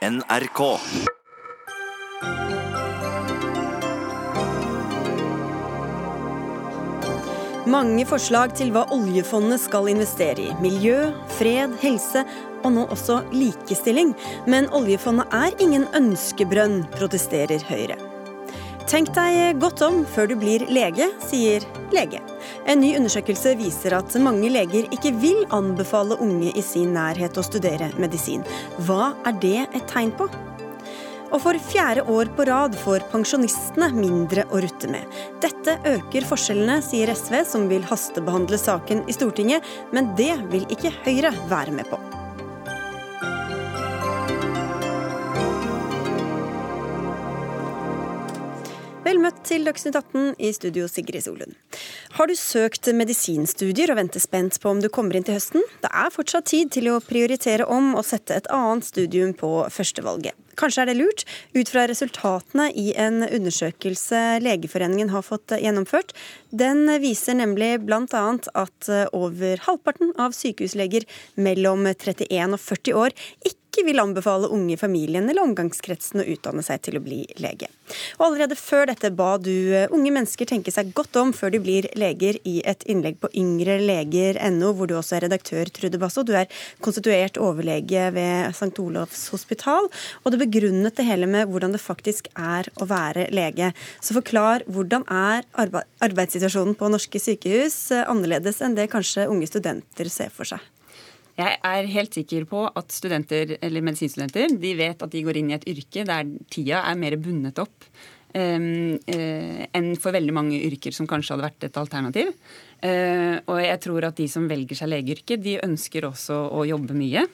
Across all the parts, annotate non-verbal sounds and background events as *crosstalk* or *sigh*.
NRK. Mange forslag til hva oljefondet skal investere i. Miljø, fred, helse og nå også likestilling. Men oljefondet er ingen ønskebrønn, protesterer Høyre. Tenk deg godt om før du blir lege, sier lege. En ny undersøkelse viser at mange leger ikke vil anbefale unge i sin nærhet å studere medisin. Hva er det et tegn på? Og for fjerde år på rad får pensjonistene mindre å rutte med. Dette øker forskjellene, sier SV, som vil hastebehandle saken i Stortinget, men det vil ikke Høyre være med på. Vel møtt til Dagsnytt 18 i studio Sigrid Solund. Har du søkt medisinstudier og venter spent på om du kommer inn til høsten? Det er fortsatt tid til å prioritere om og sette et annet studium på førstevalget. Kanskje er det lurt, ut fra resultatene i en undersøkelse Legeforeningen har fått gjennomført. Den viser nemlig bl.a. at over halvparten av sykehusleger mellom 31 og 40 år ikke ikke vil anbefale unge i familien eller omgangskretsen å utdanne seg til å bli lege. Og Allerede før dette ba du eh, unge mennesker tenke seg godt om før de blir leger, i et innlegg på yngreleger.no, hvor du også er redaktør, Trude Basso. Du er konstituert overlege ved St. Olavs hospital, og du begrunnet det hele med hvordan det faktisk er å være lege. Så forklar, hvordan er arbeidssituasjonen på norske sykehus eh, annerledes enn det kanskje unge studenter ser for seg? Jeg er helt sikker på at studenter, eller medisinstudenter de vet at de går inn i et yrke der tida er mer bundet opp um, uh, enn for veldig mange yrker som kanskje hadde vært et alternativ. Uh, og jeg tror at de som velger seg legeyrket, de ønsker også å jobbe mye.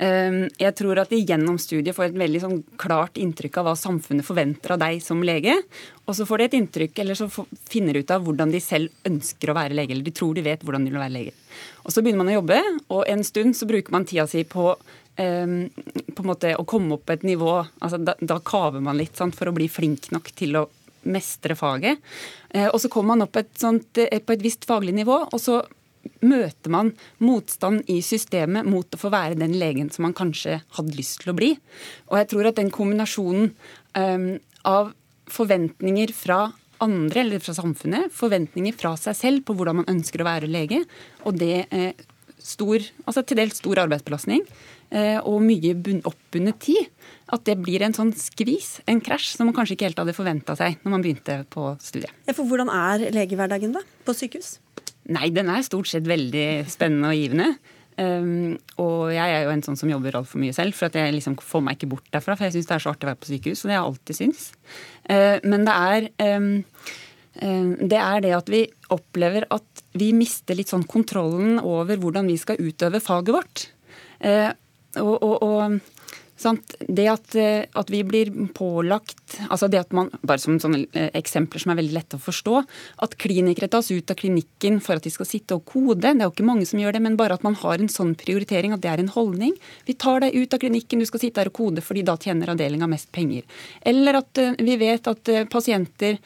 Ehm, jeg tror at de gjennom studiet får et veldig sånn klart inntrykk av hva samfunnet forventer av deg som lege. Og så får de et inntrykk, eller så finner ut av hvordan de selv ønsker å være lege. Eller de tror de vet hvordan de vil være lege. Og så begynner man å jobbe, og en stund så bruker man tida si på um, på en måte å komme opp på et nivå altså Da, da kaver man litt sant, for å bli flink nok til å mestre faget. Uh, og så kommer man opp et sånt, på et visst faglig nivå, og så møter man motstand i systemet mot å få være den legen som man kanskje hadde lyst til å bli. Og jeg tror at den kombinasjonen um, av forventninger fra andre eller fra samfunnet, forventninger fra seg selv på hvordan man ønsker å være lege, og det eh, stor, altså til dels stor arbeidsbelastning eh, og mye oppbundet tid, at det blir en sånn skvis, en krasj, som man kanskje ikke helt hadde forventa seg når man begynte på studiet. Ja, for hvordan er legehverdagen da, på sykehus? Nei, den er stort sett veldig spennende og givende. Um, og jeg er jo en sånn som jobber altfor mye selv, for at jeg liksom får meg ikke bort derfra. For jeg syns det er så artig å være på sykehus, og det har jeg alltid syntes. Uh, men det er, um, um, det er det at vi opplever at vi mister litt sånn kontrollen over hvordan vi skal utøve faget vårt. Uh, og, og, og Sant? Det at, eh, at, vi blir pålagt altså det at man, Bare som eh, eksempler som er veldig lette å forstå. At klinikere tas ut av klinikken for at de skal sitte og kode. Det er jo ikke mange som gjør det, men bare at man har en sånn prioritering, at det er en holdning. Vi tar deg ut av klinikken, du skal sitte her og kode fordi da tjener avdelinga mest penger. Eller at eh, vi vet at pasienter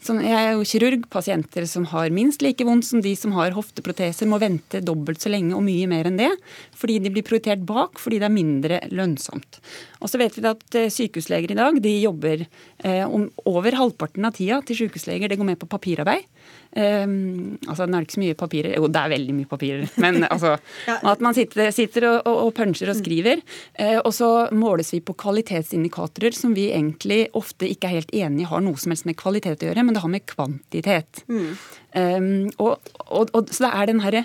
jeg er jo kirurg. Pasienter som har minst like vondt som de som har hofteproteser, må vente dobbelt så lenge og mye mer enn det. Fordi de blir prioritert bak, fordi det er mindre lønnsomt. Og så vet vi at eh, sykehusleger i dag de jobber eh, om over halvparten av tida til sykehusleger. Det går med på papirarbeid. Um, altså, det er ikke så mye papirer Jo, det er veldig mye papirer. Men *laughs* altså At man sitter, sitter og, og, og, puncher og skriver. Uh, og så måles vi på kvalitetsindikatorer som vi egentlig ofte ikke er helt enige har noe som helst med kvalitet å gjøre, men det har med kvantitet. Mm. Um, og, og, så det er den herre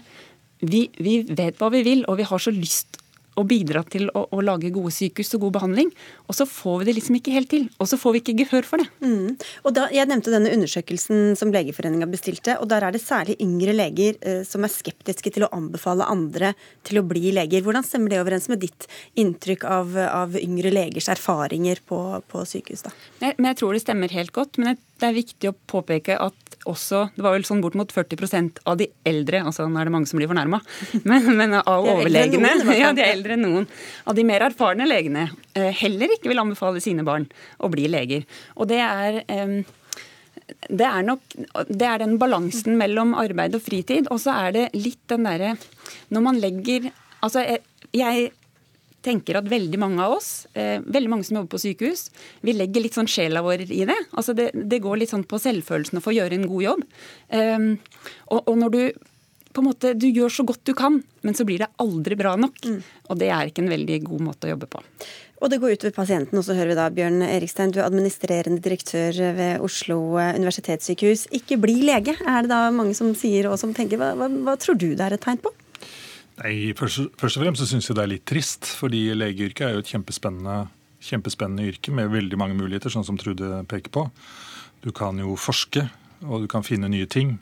vi, vi vet hva vi vil, og vi har så lyst og bidra til å, å, lage gode sykehus og god behandling. Og så får vi det liksom ikke helt til. Og så får vi ikke gehør for det. Mm. Og da, Jeg nevnte denne undersøkelsen som Legeforeninga bestilte. og Der er det særlig yngre leger eh, som er skeptiske til å anbefale andre til å bli leger. Hvordan stemmer det overens med ditt inntrykk av, av yngre legers erfaringer på, på sykehus? da? Jeg, men jeg tror det stemmer helt godt. Men det er viktig å påpeke at også Det var vel sånn bort mot 40% av de eldre, altså nå er det mange som blir fornærma, men, men, av *laughs* overlegene *laughs* ja, de er eldre enn noen. Av de mer erfarne legene eh, heller ikke vil anbefale sine barn å bli leger. Og det er det er nok det er den balansen mellom arbeid og fritid. Og så er det litt den derre Når man legger Altså, jeg, jeg tenker at veldig mange av oss, eh, veldig mange som jobber på sykehus, vi legger litt sånn sjela vår i det. Altså det, det går litt sånn på selvfølelsen å få gjøre en god jobb. Um, og, og, når du på en måte, du gjør så godt du kan, men så blir det aldri bra nok. Mm. Og det er ikke en veldig god måte å jobbe på. Og det går utover pasienten. Og så hører vi da Bjørn Erikstein, du er administrerende direktør ved Oslo universitetssykehus. Ikke bli lege, er det da mange som sier og som tenker. Hva, hva, hva tror du det er et tegn på? Nei, Først, først og fremst så syns jeg det er litt trist. Fordi legeyrket er jo et kjempespennende, kjempespennende yrke med veldig mange muligheter, sånn som Trude peker på. Du kan jo forske, og du kan finne nye ting.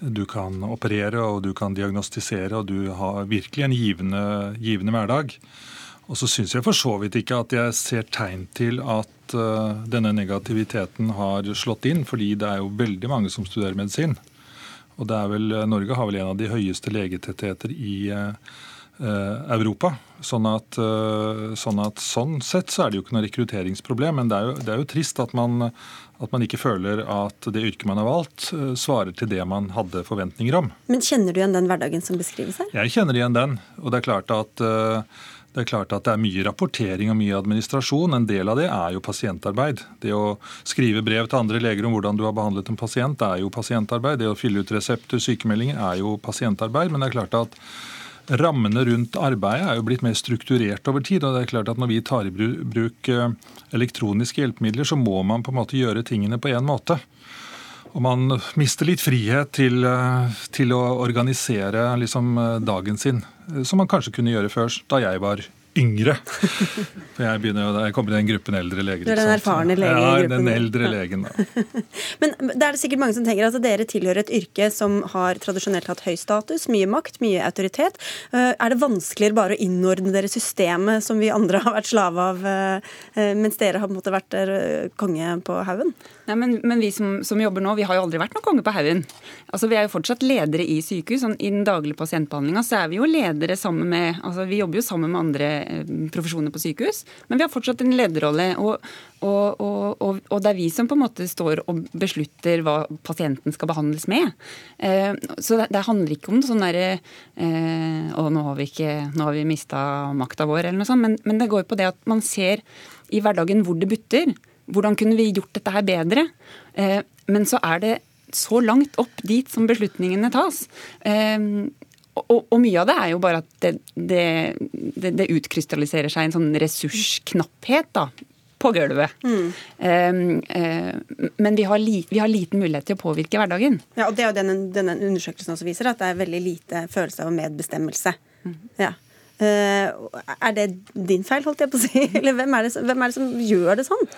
Du kan operere, og du kan diagnostisere, og du har virkelig en givende, givende hverdag. Og så syns jeg for så vidt ikke at jeg ser tegn til at uh, denne negativiteten har slått inn, fordi det er jo veldig mange som studerer medisin. Og det er vel, eh, Norge har vel en av de høyeste legetettheter i uh, Europa. Sånn at, sånn at, sånn sett så er det jo ikke noe rekrutteringsproblem. Men det er jo, det er jo trist at man, at man, ikke føler at det yrket man har valgt, svarer til det man hadde forventninger om. Men Kjenner du igjen den hverdagen som beskrives her? Jeg kjenner igjen den. Og det er klart at det er klart at det er mye rapportering og mye administrasjon. En del av det er jo pasientarbeid. Det å skrive brev til andre leger om hvordan du har behandlet en pasient, er jo pasientarbeid. Det å fylle ut resepter, sykemeldinger, er jo pasientarbeid. Men det er klart at rammene rundt arbeidet er jo blitt mer strukturert over tid. og det er klart at Når vi tar i bruk eh, elektroniske hjelpemidler, så må man på en måte gjøre tingene på én måte. Og man mister litt frihet til, eh, til å organisere liksom, eh, dagen sin, eh, som man kanskje kunne gjøre før, da jeg var yngre. For jeg, begynner, jeg kommer i den gruppen eldre leger. Du er den erfarne legen i gruppen? Ja, den eldre legen. da. *laughs* Men da er det sikkert mange som tenker at dere tilhører et yrke som har tradisjonelt hatt høy status, mye makt, mye autoritet. Er det vanskeligere bare å innordne dere systemet som vi andre har vært slave av, mens dere har på en måte vært konge på haugen? Nei, men, men, vi som, som, jobber nå, vi har jo aldri vært noen konge på haugen. Altså, vi er jo fortsatt ledere i sykehus. Sånn, I den daglige pasientbehandlinga så er vi jo ledere sammen med altså Vi jobber jo sammen med andre eh, profesjoner på sykehus, men vi har fortsatt en lederrolle. Og, og, og, og, det er vi som på en måte står og beslutter hva pasienten skal behandles med. Eh, så det, det, handler ikke om sånn derre eh, Å, nå har vi, ikke, nå vi mista makta vår, eller noe sånt. Men, men det går på det at man ser i hverdagen hvor det butter. Hvordan kunne vi gjort dette her bedre? Eh, men så er det så langt opp dit som beslutningene tas. Eh, og, og, mye av det er jo bare at det, det, det, det utkrystalliserer seg en sånn ressursknapphet da, på gulvet. Mm. Um, men vi har, li, vi har, liten mulighet til å påvirke hverdagen. Ja, og Det er jo denne, denne undersøkelsen også viser, at det er veldig lite følelse av medbestemmelse. Mm. Ja. Uh, er det din feil, holdt jeg på å si? *laughs* Eller hvem er det, hvem er det som gjør det sånn?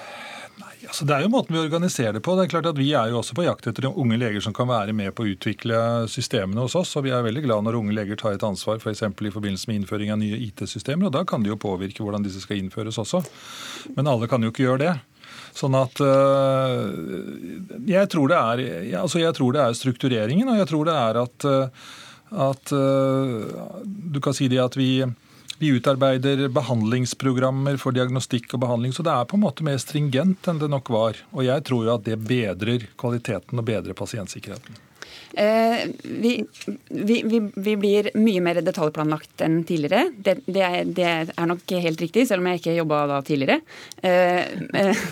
Altså, det er jo måten vi organiserer det på. Det er klart at Vi er jo også på jakt etter unge leger som kan være med på å utvikle systemene hos oss. og Vi er veldig glad når unge leger tar et ansvar f.eks. i forbindelse med innføring av nye IT-systemer. og Da kan det jo påvirke hvordan disse skal innføres også. Men alle kan jo ikke gjøre det. Sånn at øh, jeg, tror er, altså jeg tror det er struktureringen, og jeg tror det er at, øh, at øh, Du kan si det at vi vi utarbeider behandlingsprogrammer for diagnostikk og behandling, så det er på en måte mer stringent enn det nok var. Og jeg tror jo at det bedrer kvaliteten og bedrer pasientsikkerheten. Eh, vi, vi, vi, blir mye mer detaljplanlagt enn tidligere. Det, det, er, det er, nok helt riktig, selv om jeg ikke jobba da tidligere. Eh, eh,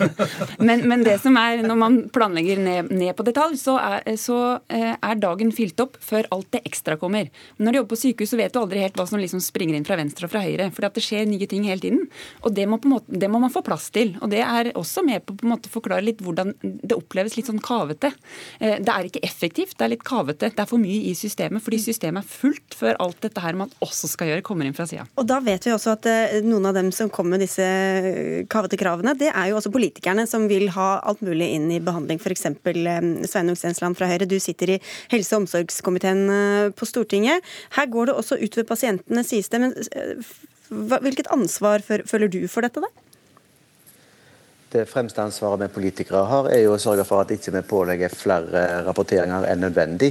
men, men, det som er, når man planlegger ned, ned på detalj, så er, så er, dagen fylt opp før alt det ekstra kommer. Når du jobber på sykehus, så vet du aldri helt hva som liksom springer inn fra venstre og fra høyre. For det skjer nye ting hele tiden. Og det må, måte, det må, man få plass til. Og det er også med på å forklare litt hvordan det oppleves litt sånn kavete. Det er ikke effektivt. det er litt kavete. Det er for mye i systemet, fordi systemet er fullt før alt dette her man også skal gjøre, kommer inn fra sida. Og da vet vi også at eh, noen av dem som kommer med disse eh, kavete kravene, det er jo også politikerne som vil ha alt mulig inn i behandling. F.eks. Eh, Sveinung Stensland fra Høyre, du sitter i helse- og omsorgskomiteen på Stortinget. Her går det også utover pasientene, sies det. Men hvilket ansvar føler du for dette, da? Det fremste ansvaret vi politikere har, er jo å sørge for at ikke vi pålegger flere rapporteringer enn nødvendig.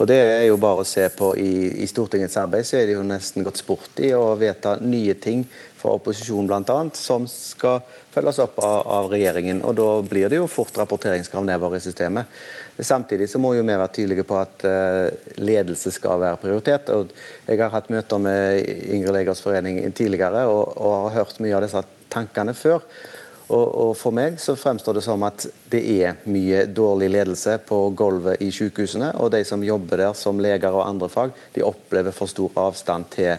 Og Det er jo bare å se på i, i, Stortingets arbeid, så er det jo nesten gått sport i å vedta nye ting fra opposisjonen bl.a., som skal følges opp av, av, regjeringen. og Da blir det jo fort rapporteringskrav nedover i systemet. Samtidig så må jo vi være tydelige på at uh, ledelse skal være prioritert. og Jeg har hatt møter med Yngre legers forening tidligere og, og har hørt mye av disse tankene før. Og, og, For meg så fremstår det som at det er mye dårlig ledelse på gulvet i sykehusene. Og de som jobber der som leger og andre fag, de opplever for stor avstand til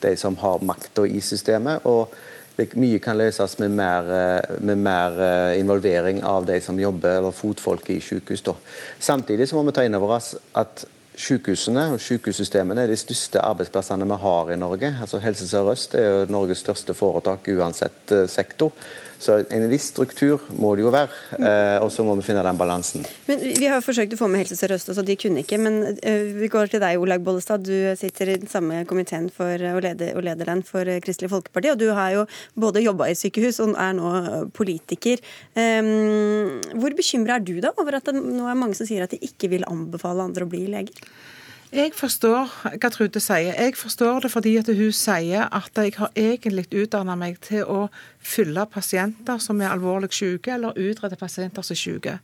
de som har makta i systemet. og det, Mye kan løses med mer, eh, med mer, eh, involvering av de som jobber, eller fotfolket i sykehus. Da. Samtidig så må vi ta inn over oss at Sykehusene og sykehussystemene er de største arbeidsplassene vi har i Norge. Altså Helse Sør-Øst er jo Norges største foretak uansett eh, sektor. Så en viss struktur må det jo være, eh, og så må vi finne den balansen. Men Vi har forsøkt å få med Helse Sør-Øst også, de kunne ikke. Men eh, vi går til deg, Olaug Bollestad. Du sitter i den samme komiteen for, og, leder, og leder den for Kristelig Folkeparti. Og du har jo både jobba i sykehus og er nå politiker. Hvor bekymra er du da over at det nå er mange som sier at de ikke vil anbefale andre å bli leger? Jeg forstår hva Trude sier. Jeg forstår det fordi at hun sier at jeg har egentlig utdanna meg til å fylle pasienter som er alvorlig syke, eller utrede pasienter som er syke.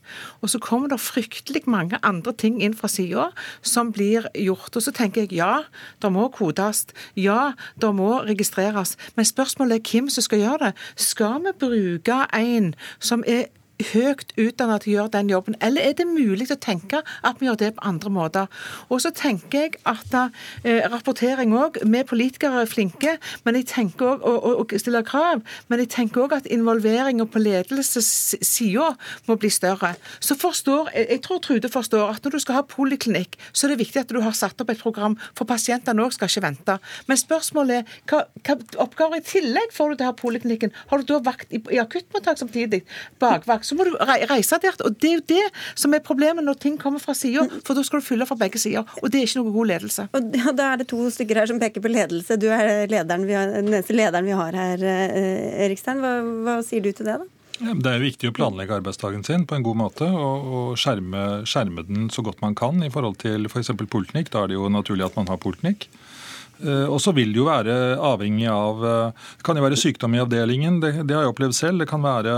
Og så kommer det fryktelig mange andre ting inn fra sida som blir gjort. Og så tenker jeg ja, det må kodes. Ja, det må registreres. Men spørsmålet er hvem som skal gjøre det. Skal vi bruke en som er høyt utdannet til å gjøre den jobben, eller er det mulig å tenke at vi gjør det på andre måter? Og så tenker jeg at eh, rapportering òg, vi politikere er flinke, men jeg tenker og, og, og stiller krav, men jeg tenker òg at involveringa på ledelsessida må bli større. Så forstår, jeg, jeg tror Trude forstår at når du skal ha poliklinikk, så er det viktig at du har satt opp et program, for pasientene òg skal ikke vente. Men spørsmålet er hva, hva oppgaver i tillegg får du til å ha poliklinikken? Har du da vakt i, i akuttmottak samtidig? Bakvakt? Så må du reise der. Og det er jo det som er problemet når ting kommer fra sida, for da skal du fylle fra begge sider. Og det er ikke noe god ledelse. Og Da er det to stykker her som peker på ledelse. Du er lederen har, den eneste lederen vi har her, eh, Erikstein. Hva, hva sier du til det, da? Det er viktig å planlegge arbeidsdagen sin på en god måte og, og skjerme, skjerme, den så godt man kan i forhold til f.eks. For poliklinikk. Da er det jo naturlig at man har poliklinikk. Eh, og så vil det jo være avhengig av eh, Det kan jo være sykdom i avdelingen, det, det, har jeg opplevd selv. Det kan være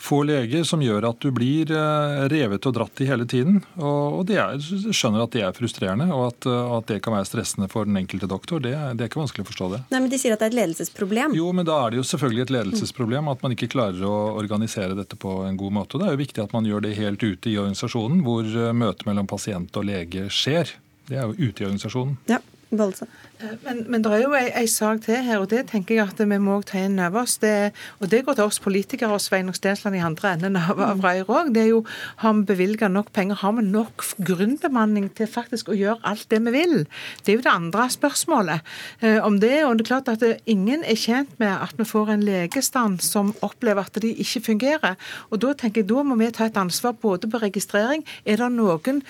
få leger som gjør at du blir eh, revet og dratt i hele tiden. Og, og er, jeg skjønner at det er frustrerende, og at, at, det kan være stressende for den enkelte doktor. Det, det, er ikke vanskelig å forstå det. Nei, men De sier at det er et ledelsesproblem? Jo, men da er det jo selvfølgelig et ledelsesproblem at man ikke klarer å organisere dette på en god måte. Det er jo viktig at man gjør det helt ute i organisasjonen, hvor møtet mellom pasient og lege skjer. Det er jo ute i organisasjonen. Ja, Bollestad. Men, men det er jo ei, sak til her, og det tenker jeg at vi må ta inn over oss. Det, og det går til oss politikere og Sveinung Stensland i andre enden av, av røret òg. Det er jo har vi bevilga nok penger, har vi nok grunnbemanning til faktisk å gjøre alt det vi vil? Det er jo det andre spørsmålet eh, om det. Og det er klart at det, ingen er tjent med at vi får en legestand som opplever at de ikke fungerer. Og da tenker jeg da må vi ta et ansvar både på registrering. Er det noen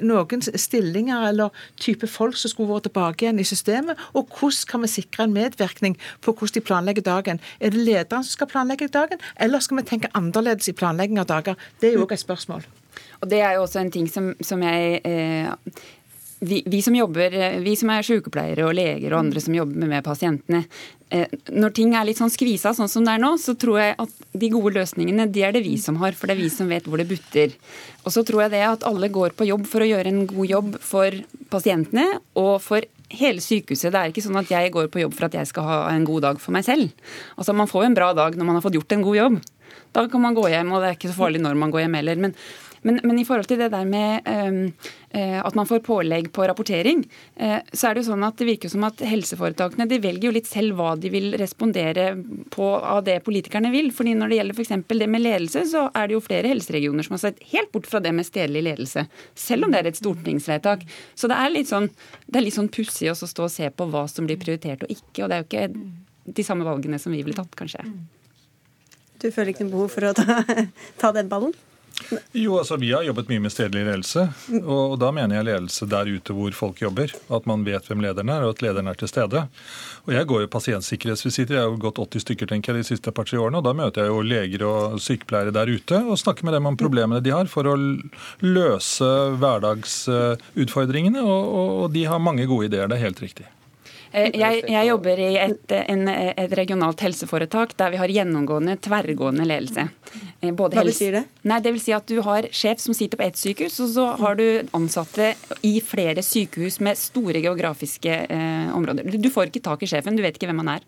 noen stillinger eller type folk som skulle vært tilbake igjen i systemet, og hvordan kan vi sikre en medvirkning på hvordan de planlegger dagen. Er det lederen som skal planlegge dagen, eller skal vi tenke annerledes i planlegging av dager? Det er jo òg et spørsmål. Og Det er jo også en ting som, som jeg eh, vi, vi, som jobber, vi som er sykepleiere og leger og andre som jobber med pasientene, eh, når ting er litt sånn skvisa sånn som det er nå, så tror jeg at de gode løsningene de er det vi som har, for det er vi som vet hvor det butter. Og så tror jeg det at alle går på jobb for å gjøre en god jobb for pasientene og for hele sykehuset. Det er ikke sånn at jeg går på jobb for at jeg skal ha en god dag for meg selv. Altså Man får jo en bra dag når man har fått gjort en god jobb. Da kan man gå hjem, og det er ikke så farlig når man går hjem heller. Men men, men, i forhold til det der med eh, at man får pålegg på rapportering, eh, så er det jo sånn at det virker som at helseforetakene de velger jo litt selv hva de vil respondere på av det politikerne vil. fordi når det gjelder f.eks. det med ledelse, så er det jo flere helseregioner som har sett helt bort fra det med stedlig ledelse. Selv om det er et stortingsvedtak. Så det er litt sånn, det sånn pussig å stå og se på hva som blir prioritert og ikke. Og det er jo ikke de samme valgene som vi ville tatt, kanskje. Du føler ikke noe behov for å ta, ta den ballen? Jo, altså Vi har jobbet mye med stedlig ledelse. og Da mener jeg ledelse der ute hvor folk jobber. At man vet hvem lederen er, og at lederen er til stede. Og Jeg går jo pasientsikkerhetsvisitter. Jeg har jo gått 80 stykker tenker jeg, de siste par-tre årene. og Da møter jeg jo leger og sykepleiere der ute og snakker med dem om problemene de har for å løse hverdagsutfordringene. Og, og de har mange gode ideer. Det er helt riktig. Eh, jeg, jeg jobber i et, en, et, regionalt helseforetak der vi har gjennomgående tverrgående ledelse. Eh, både Hva betyr det? Nei, det vil si at Du har sjef som sitter på ett sykehus, og så har du ansatte i flere sykehus med store geografiske eh, områder. Du får ikke tak i sjefen, du vet ikke hvem han er.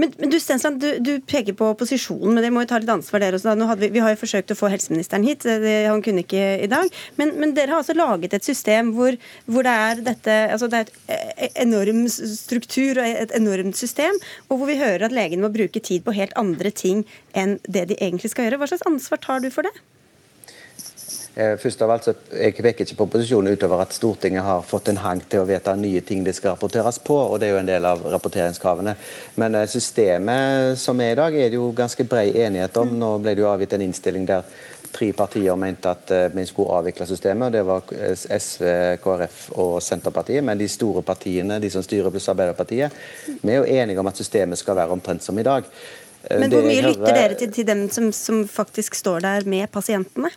Men, men, du Stensland, du, du, peker på opposisjonen, men det må jo ta litt ansvar der også. Vi, vi, har jo forsøkt å få helseministeren hit, det, han kunne ikke i dag. Men, men, dere har altså laget et system hvor, hvor det er dette altså Det er et e, enorm struktur og et enormt system, og hvor vi hører at legene må bruke tid på helt andre ting enn det de egentlig skal gjøre. Hva slags ansvar tar du for det? Eh, først av alt så Jeg vekker ikke på opposisjonen utover at Stortinget har fått en hang til å vedta nye ting det skal rapporteres på, og det er jo en del av rapporteringskravene. Men eh, systemet som er i dag, er det jo ganske brei enighet om. Nå ble det jo avgitt en innstilling der tre partier mente at eh, vi skulle avvikle systemet. Det var SV, KrF og Senterpartiet. Men de store partiene, de som styrer pluss Arbeiderpartiet, vi er jo enige om at systemet skal være omtrent som i dag. Men hvor mye lytter dere til, til dem som, som faktisk står der med pasientene?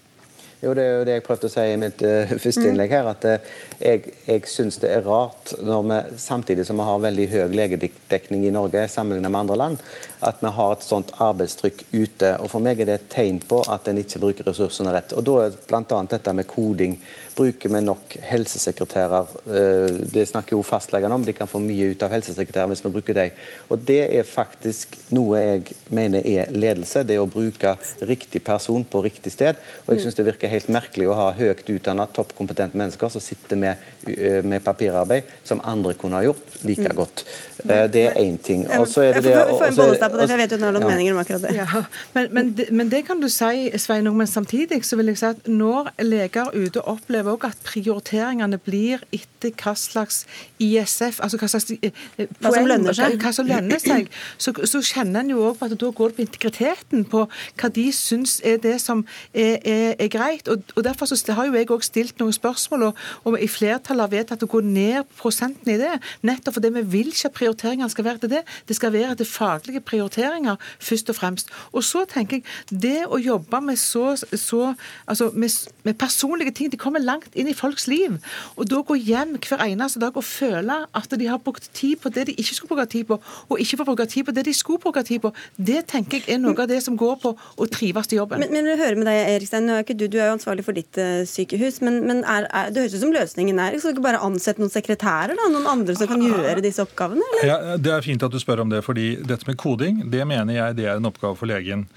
Jo, Det er jo det jeg prøvde å si i mitt uh, første innlegg. her, at uh, Jeg, jeg syns det er rart, når vi, samtidig som vi har veldig høy legedekning i Norge sammenlignet med andre land, at vi har et sånt arbeidstrykk ute. og For meg er det et tegn på at en ikke bruker ressursene rett. Og Da er bl.a. dette med koding Bruker vi nok helsesekretærer? Eh, det snakker jo fastlegene om. De kan få mye ut av helsesekretærer hvis vi bruker dem. Og Det er faktisk noe jeg mener er ledelse. Det å bruke riktig person på riktig sted. Og jeg syns det virker helt merkelig å ha høyt utdanna, toppkompetente mennesker som sitter med, eh, med, papirarbeid som andre kunne ha gjort like mm. godt. Eh, det er én ting. Og så er det det på det, for jeg vet du har noen meninger om akkurat det. Ja, men, men, men det kan du si, Sveinung. Men samtidig så vil jeg si at når leger ute opplever opplever òg at prioriteringene blir etter hva slags ISF, altså hva slags eh, eh, hva som lønner seg, hva som lønner seg så, så kjenner en jo òg på at da går det på integriteten, på hva de syns er det som er, er, er greit. Og, og, Derfor så har jo jeg òg stilt noen spørsmål, og, og i flertallet har vedtatt å gå ned prosenten i det. Nettopp fordi vi vil ikke at prioriteringene skal være til det. Det skal være til faglige prioriteringer først og fremst. Og så tenker jeg, det å jobbe med så, så altså med, med personlige ting, de kommer langt langt inn i folks liv. Og da gå hjem hver eneste dag og føle at de har brukt tid på det de ikke skulle bruke tid på, og ikke får bruke tid på det de skulle bruke tid på, det tenker jeg er noe av det som går på å trives i jobben. Men, men jeg hører med deg, Erikstein, nå er ikke du, du er jo ansvarlig for ditt uh, sykehus, men, men er, er, det høres ut som løsningen er Skal du ikke bare ansette noen sekretærer, da? Noen andre som kan gjøre disse oppgavene? Eller? Ja, Det er fint at du spør om det, fordi dette med koding, det mener jeg det er en oppgave for legen.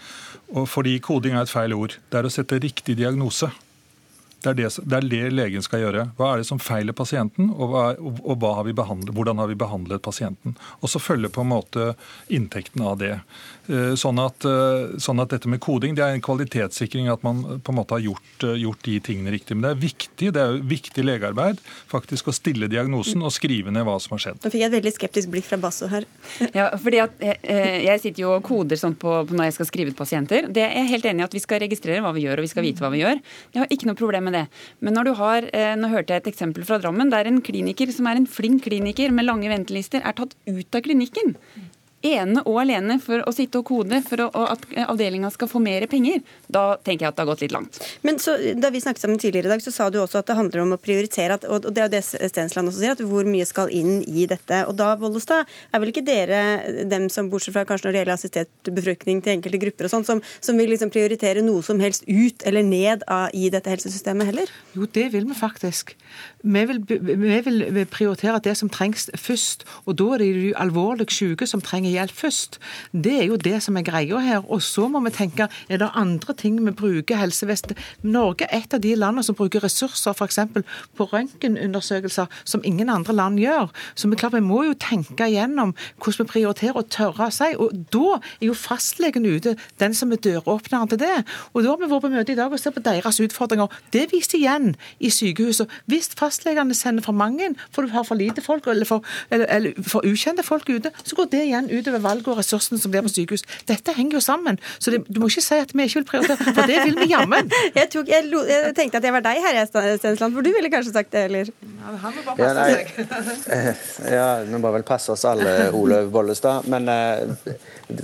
Og fordi koding er et feil ord. Det er å sette riktig diagnose. Det er det, det er det, legen skal gjøre. Hva er det som feiler pasienten, og, hva, og har hvordan har vi behandlet pasienten. Og så følger på en måte inntekten av det. Eh, sånn at, eh, sånn at, dette med koding det er en kvalitetssikring at man på en måte har gjort, eh, gjort, de tingene riktig. Men det er viktig det er viktig legearbeid faktisk å stille diagnosen og skrive ned hva som har skjedd. Nå fikk jeg et veldig skeptisk blikk fra Basso her. *laughs* ja, fordi at Jeg sitter jo og koder sånn på, på, når jeg skal skrive ut pasienter. Det er jeg helt enig i at Vi skal registrere hva vi gjør og vi skal vite hva vi gjør. Jeg har ikke noe problem med det. Men når du har, nå hørte jeg et eksempel fra Drammen der en kliniker som er en flink kliniker med lange ventelister, er tatt ut av klinikken ene og alene for å sitte og kode for å, at avdelinga skal få mer penger, da tenker jeg at det har gått litt langt. Men så, Da vi snakket sammen tidligere i dag, så sa du også at det handler om å prioritere, at, og det er jo det Stensland også sier, at hvor mye skal inn i dette. Og da, Bollestad, er vel ikke dere dem som, bortsett fra kanskje når det gjelder assistert befruktning til enkelte grupper og sånn, som, som, vil liksom prioritere noe som helst ut eller ned av, i dette helsesystemet heller? Jo, det vil vi faktisk. Vi vil, vi vil prioritere det som trengs først. Og da er det de alvorlig syke som trenger hjelp først. Det er jo det som er greia her. Og så må vi tenke er det andre ting vi bruker helsevesenet Norge er et av de landene som bruker ressurser f.eks. på røntgenundersøkelser som ingen andre land gjør. Så vi, klart, vi må jo tenke igjennom hvordan vi prioriterer og tørre å si. Og da er jo fastlegen ute, den som er døråpneren til det. Og da har vi vært på møte i dag og sett på deres utfordringer. Det viser igjen i sykehusene. Hvis fastlegene sender for mange, for du har for lite folk eller for, eller, eller for ukjente folk ute, så går det igjen utover valget og ressursene som blir på sykehus. Dette henger jo sammen. Så det, du må ikke si at vi ikke vil prioritere, for det vil vi jammen. *laughs* jeg, jeg, jeg, tenkte at jeg var deg her, Stensland, for du ville kanskje sagt det, eller? Ja, han må bare passe Ja, seg. Ja, vi må vel passe oss alle, Olaug Bollestad. Men eh,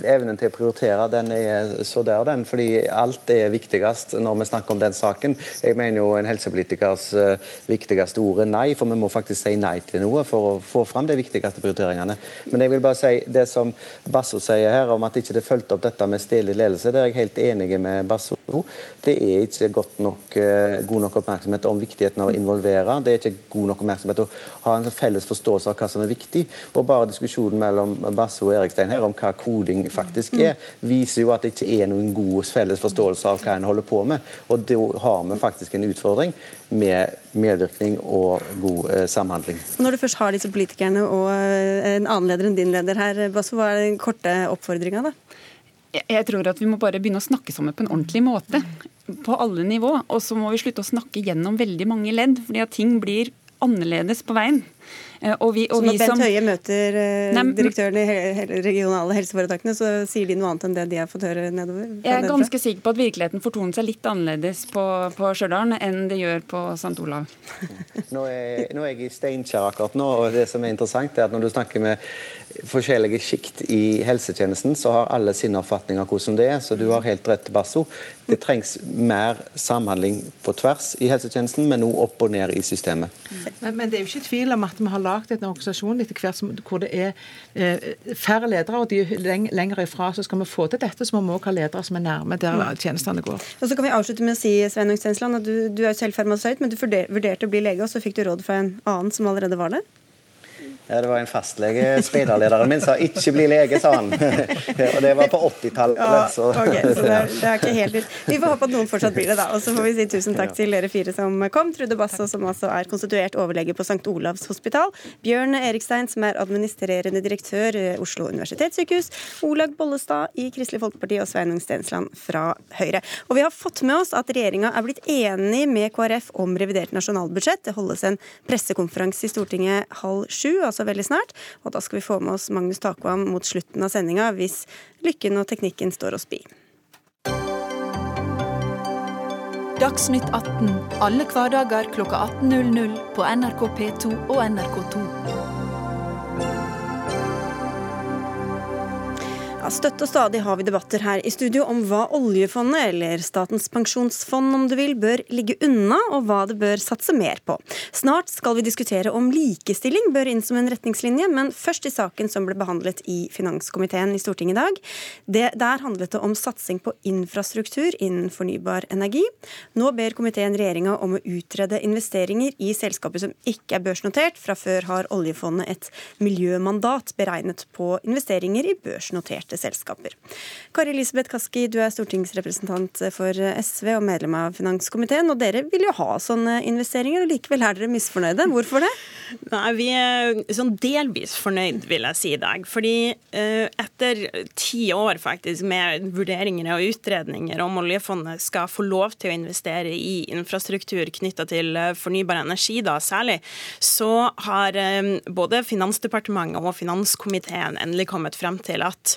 evnen til å prioritere, den er så der, den. Fordi alt er viktigst når vi snakker om den saken. Jeg mener jo en helsepolitikers eh, viktigste ord er nei, for vi må faktisk si nei til noe for å få fram de viktigste prioriteringene. Men jeg vil bare si det som Basso sier her om at ikke det fulgte opp dette med stedlig ledelse, det er jeg helt enig med Basso. Det er ikke nok, eh, god nok oppmerksomhet om viktigheten av å involvere. Det er ikke god nok oppmerksomhet å ha en felles forståelse av hva som er viktig. Og bare diskusjonen mellom Basso og Erikstein her om hva koding faktisk er, viser jo at det ikke er noen god felles forståelse av hva en holder på med. Og da har vi faktisk en utfordring med medvirkning og god eh, samhandling. Når du først har disse politikerne og eh, en annen leder enn din leder her, Basso, hva er den korte oppfordringa, da? Jeg- Jeg tror at vi må bare begynne å snakke sammen på en ordentlig måte. På alle nivå. Og så må vi slutte å snakke gjennom veldig mange ledd, fordi at ting blir annerledes på veien. Eh, Og vi, Så når vi Bent som Høie møter eh, Nei, direktøren i he- regionale helseforetakene, så sier de noe annet enn det de har fått høre nedover? Jeg er ganske ganske sikker på at virkeligheten fortoner seg litt annerledes på, på Stjørdal enn det gjør på St. Olav. *laughs* Nå er, nå er jeg i Steinkjer akkurat nå, og det som er interessant er at når du snakker med forskjellige sjikt i helsetjenesten, så har alle sin oppfatning av hvordan det er. Så du har helt rett, Basso. Det trengs mer samhandling på tvers i helsetjenesten, men òg opp og ned i systemet. Men, men det er jo ikke tvil om at vi har lagd en organisasjon etter hvert som, hvor det er eh, færre ledere, og de er leng, lenger ifra. Så skal vi få til dette, så må vi også ha ledere som er nærme der tjenestene går. Og så kan vi avslutte med å si Sveinung Stensland, at du, du er selv farmasøyt, men du vurderte å bli lege, og så fikk du råd fra en annen som allerede var det? Ja, det var en fastlege, speiderlederen min, sa 'ikke bli lege', sa han. *laughs* og det var på 80-tallet. Ja, så- ok, så det er, det er ikke helt. *laughs* Vi får håpe at noen fortsatt blir det, da. Og så får vi si tusen takk til dere fire som kom. Trude Basso, som altså er konstituert overlege på St. Olavs hospital. Bjørn Erikstein, som er administrerende direktør i Oslo universitetssykehus. Olaug Bollestad i Kristelig Folkeparti og Sveinung Stensland fra Høyre. Og vi har fått med oss at regjeringa er blitt enig med KrF om revidert nasjonalbudsjett. Det holdes en pressekonferanse i Stortinget halv sju, altså veldig snart. Og da skal vi få med oss Magnus Takvam mot slutten av sendinga, hvis lykken og teknikken står oss bi. Dagsnytt 18 alle hverdager klokka 18.00 på NRK P2 og NRK2. Ja, Støtt og stadig har vi debatter her i studio om hva oljefondet, eller Statens pensjonsfond om du vil, bør ligge unna, og hva det bør satse mer på. Snart skal vi diskutere om likestilling bør inn som en retningslinje, men først i saken som ble behandlet i finanskomiteen i Stortinget i dag. Det, der handlet det om satsing på infrastruktur innen fornybar energi. Nå ber komiteen regjeringa om å utrede investeringer i selskaper som ikke er børsnotert. Fra før har oljefondet et miljømandat beregnet på investeringer i børsnoterte selskaper. Kari Elisabeth Kaski, du er stortingsrepresentant for SV og medlem av finanskomiteen. Og dere vil jo ha sånne investeringer, og likevel er dere misfornøyde. Hvorfor det? Nei, Vi er sånn delvis fornøyd, vil jeg si i dag. Fordi eh, etter ti år faktisk med vurderinger og utredninger om oljefondet skal få lov til å investere i infrastruktur knytta til eh, fornybar energi, da særlig, så har eh, både Finansdepartementet og finanskomiteen endelig kommet frem til at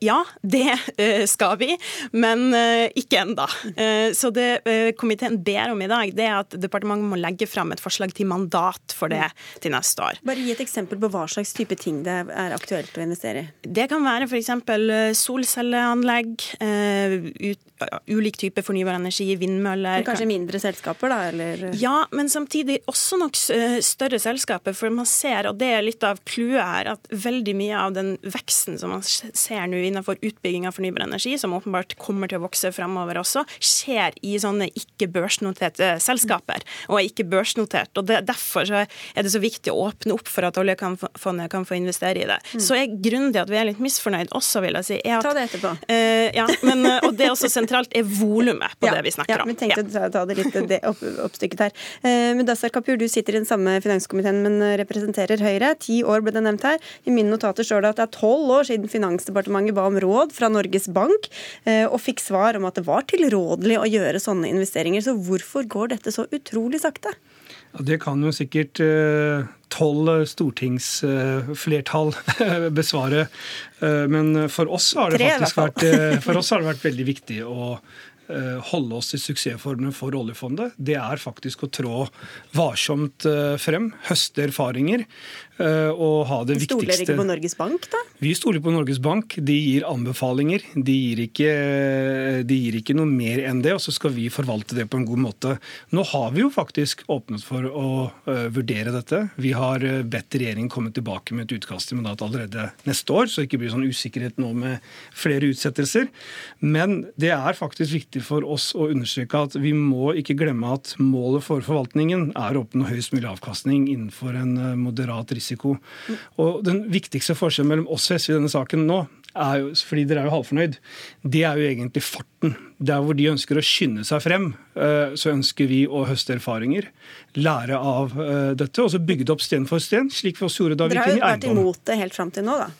ja, det eh, skal vi, men eh, ikke. Eh, så det eh, komiteen ber om i dag, det er at departementet må legge frem et forslag til mandat for det til neste år. Bare gi et eksempel på hva slags type ting det er aktuelt å investere i. Det kan være f.eks. solcelleanlegg, eh, ulik type fornybar energi, vindmøller. Men Kanskje mindre selskaper, da? Eller Ja, men samtidig også nok eh, større selskaper. For man ser, og det er litt av clouet her, at veldig mye av den veksten som man ser nå innenfor utbygging av fornybar energi, som åpenbart kommer til å vokse fremover også, skjer i sånne ikke-børsnoterte selskaper, og er ikke børsnotert. og det, Derfor så er det så viktig å åpne opp for at oljefondet kan få investere i det. Så er grunnen til at vi er litt misfornøyd også, vil jeg si, er at Ta det etterpå. Uh, ja, men, eh, og det er også sentralt er volumet på Ja, det vi snakker om. ja. Vi tenkte å ta, ta det litt det opp, oppstykket her. Uh, Mudassar Kapur, du sitter i den samme finanskomiteen, men eh, representerer Høyre. Ti år ble det nevnt her. I mine notater står det at det er tolv år siden Finansdepartementet ba om råd fra Norges Bank, eh, og fikk svar om at det var tilrådelig å gjøre sånne investeringer. Så hvorfor går dette så utrolig sakte? Ja, det kan jo sikkert tolv stortingsflertall *laughs* besvare. Eh, Men for oss har det faktisk vært, eh, for oss har det vært veldig viktig å eh, holde oss til suksessformene for oljefondet, det er faktisk å trå varsomt eh, frem, høste erfaringer eh, og ha det Stoler ikke på Norges Bank, da? Vi stoler på Norges Bank. De gir anbefalinger. De gir, ikke, de gir ikke noe mer enn det, og så skal vi forvalte det på en god måte. Nå har vi jo faktisk åpnet for å uh, vurdere dette. Vi har bedt regjeringen komme tilbake med et utkast til mandat allerede neste år, så det ikke blir sånn usikkerhet nå med flere utsettelser. Men det er faktisk viktig for oss å understreke at vi må ikke glemme at målet for forvaltningen er å oppnå høyest mulig avkastning innenfor en eh, moderat risiko. Og Den viktigste forskjellen mellom oss og SV i denne saken nå, er jo, fordi dere er jo halvfornøyd, det er jo egentlig farten. Der hvor de ønsker å skynde seg frem, eh, så ønsker vi å høste erfaringer, lære av eh, dette, og så bygge det opp sten for sten, slik vi også gjorde da vi gikk inn i eiendom. Dere har jo vært imot det helt fram til nå, da?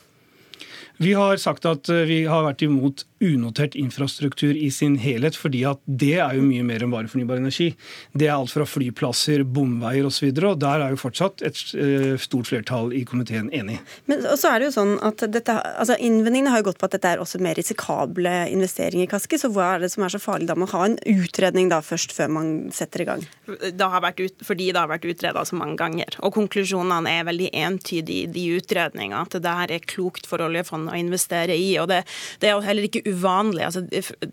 Vi har sagt at eh, vi har vært imot unotert infrastruktur i sin helhet, fordi at det er jo mye mer enn bare fornybar energi. Det er alt fra flyplasser, bomveier osv., og, så og der er jo fortsatt et eh, stort flertall i komiteen enig. Men så er det jo sånn at dette, altså Innvendingene har jo gått på at dette er også mer risikable investeringer, Kaski, så hva er det som er så farlig da med å ha en utredning da først før man setter i gang? Det har vært ut, fordi det har vært utreda så mange ganger, og konklusjonene er veldig entydige i de utredningene, at det her er klokt for oljefondet å investere i. og Det, det er jo heller ikke uvanlig. altså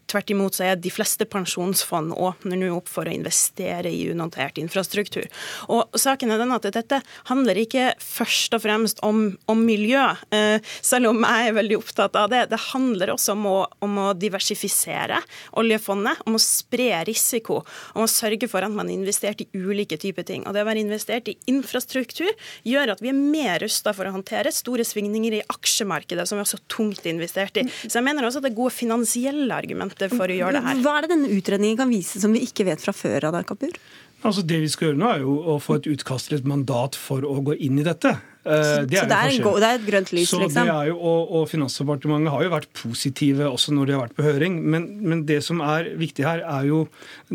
Tvert imot så er de fleste pensjonsfond åpner nå opp for å investere i unotert infrastruktur. Og saken er den at Dette handler ikke først og fremst om, om miljø, eh, selv om jeg er veldig opptatt av det. Det handler også om å, om å diversifisere oljefondet, om å spre risiko, om å sørge for at man har investert i ulike typer ting. Og Det å være investert i infrastruktur gjør at vi er mer rusta for å håndtere store svingninger i aksjemarkedet, som vi også tungt investert i. Så jeg mener også at det er gode finansielle argumenter for å gjøre det her. Hva er det denne utredningen kan vise som vi ikke vet fra før Adar Kapur? Altså Det vi skal gjøre nå, er jo å få et utkast til et mandat for å gå inn i dette. Eh, det så det er, det er, et grønt lys, så liksom? Jo, og, og, Finansdepartementet har jo vært positive også når de har vært på høring. Men, men, det som er viktig her, er jo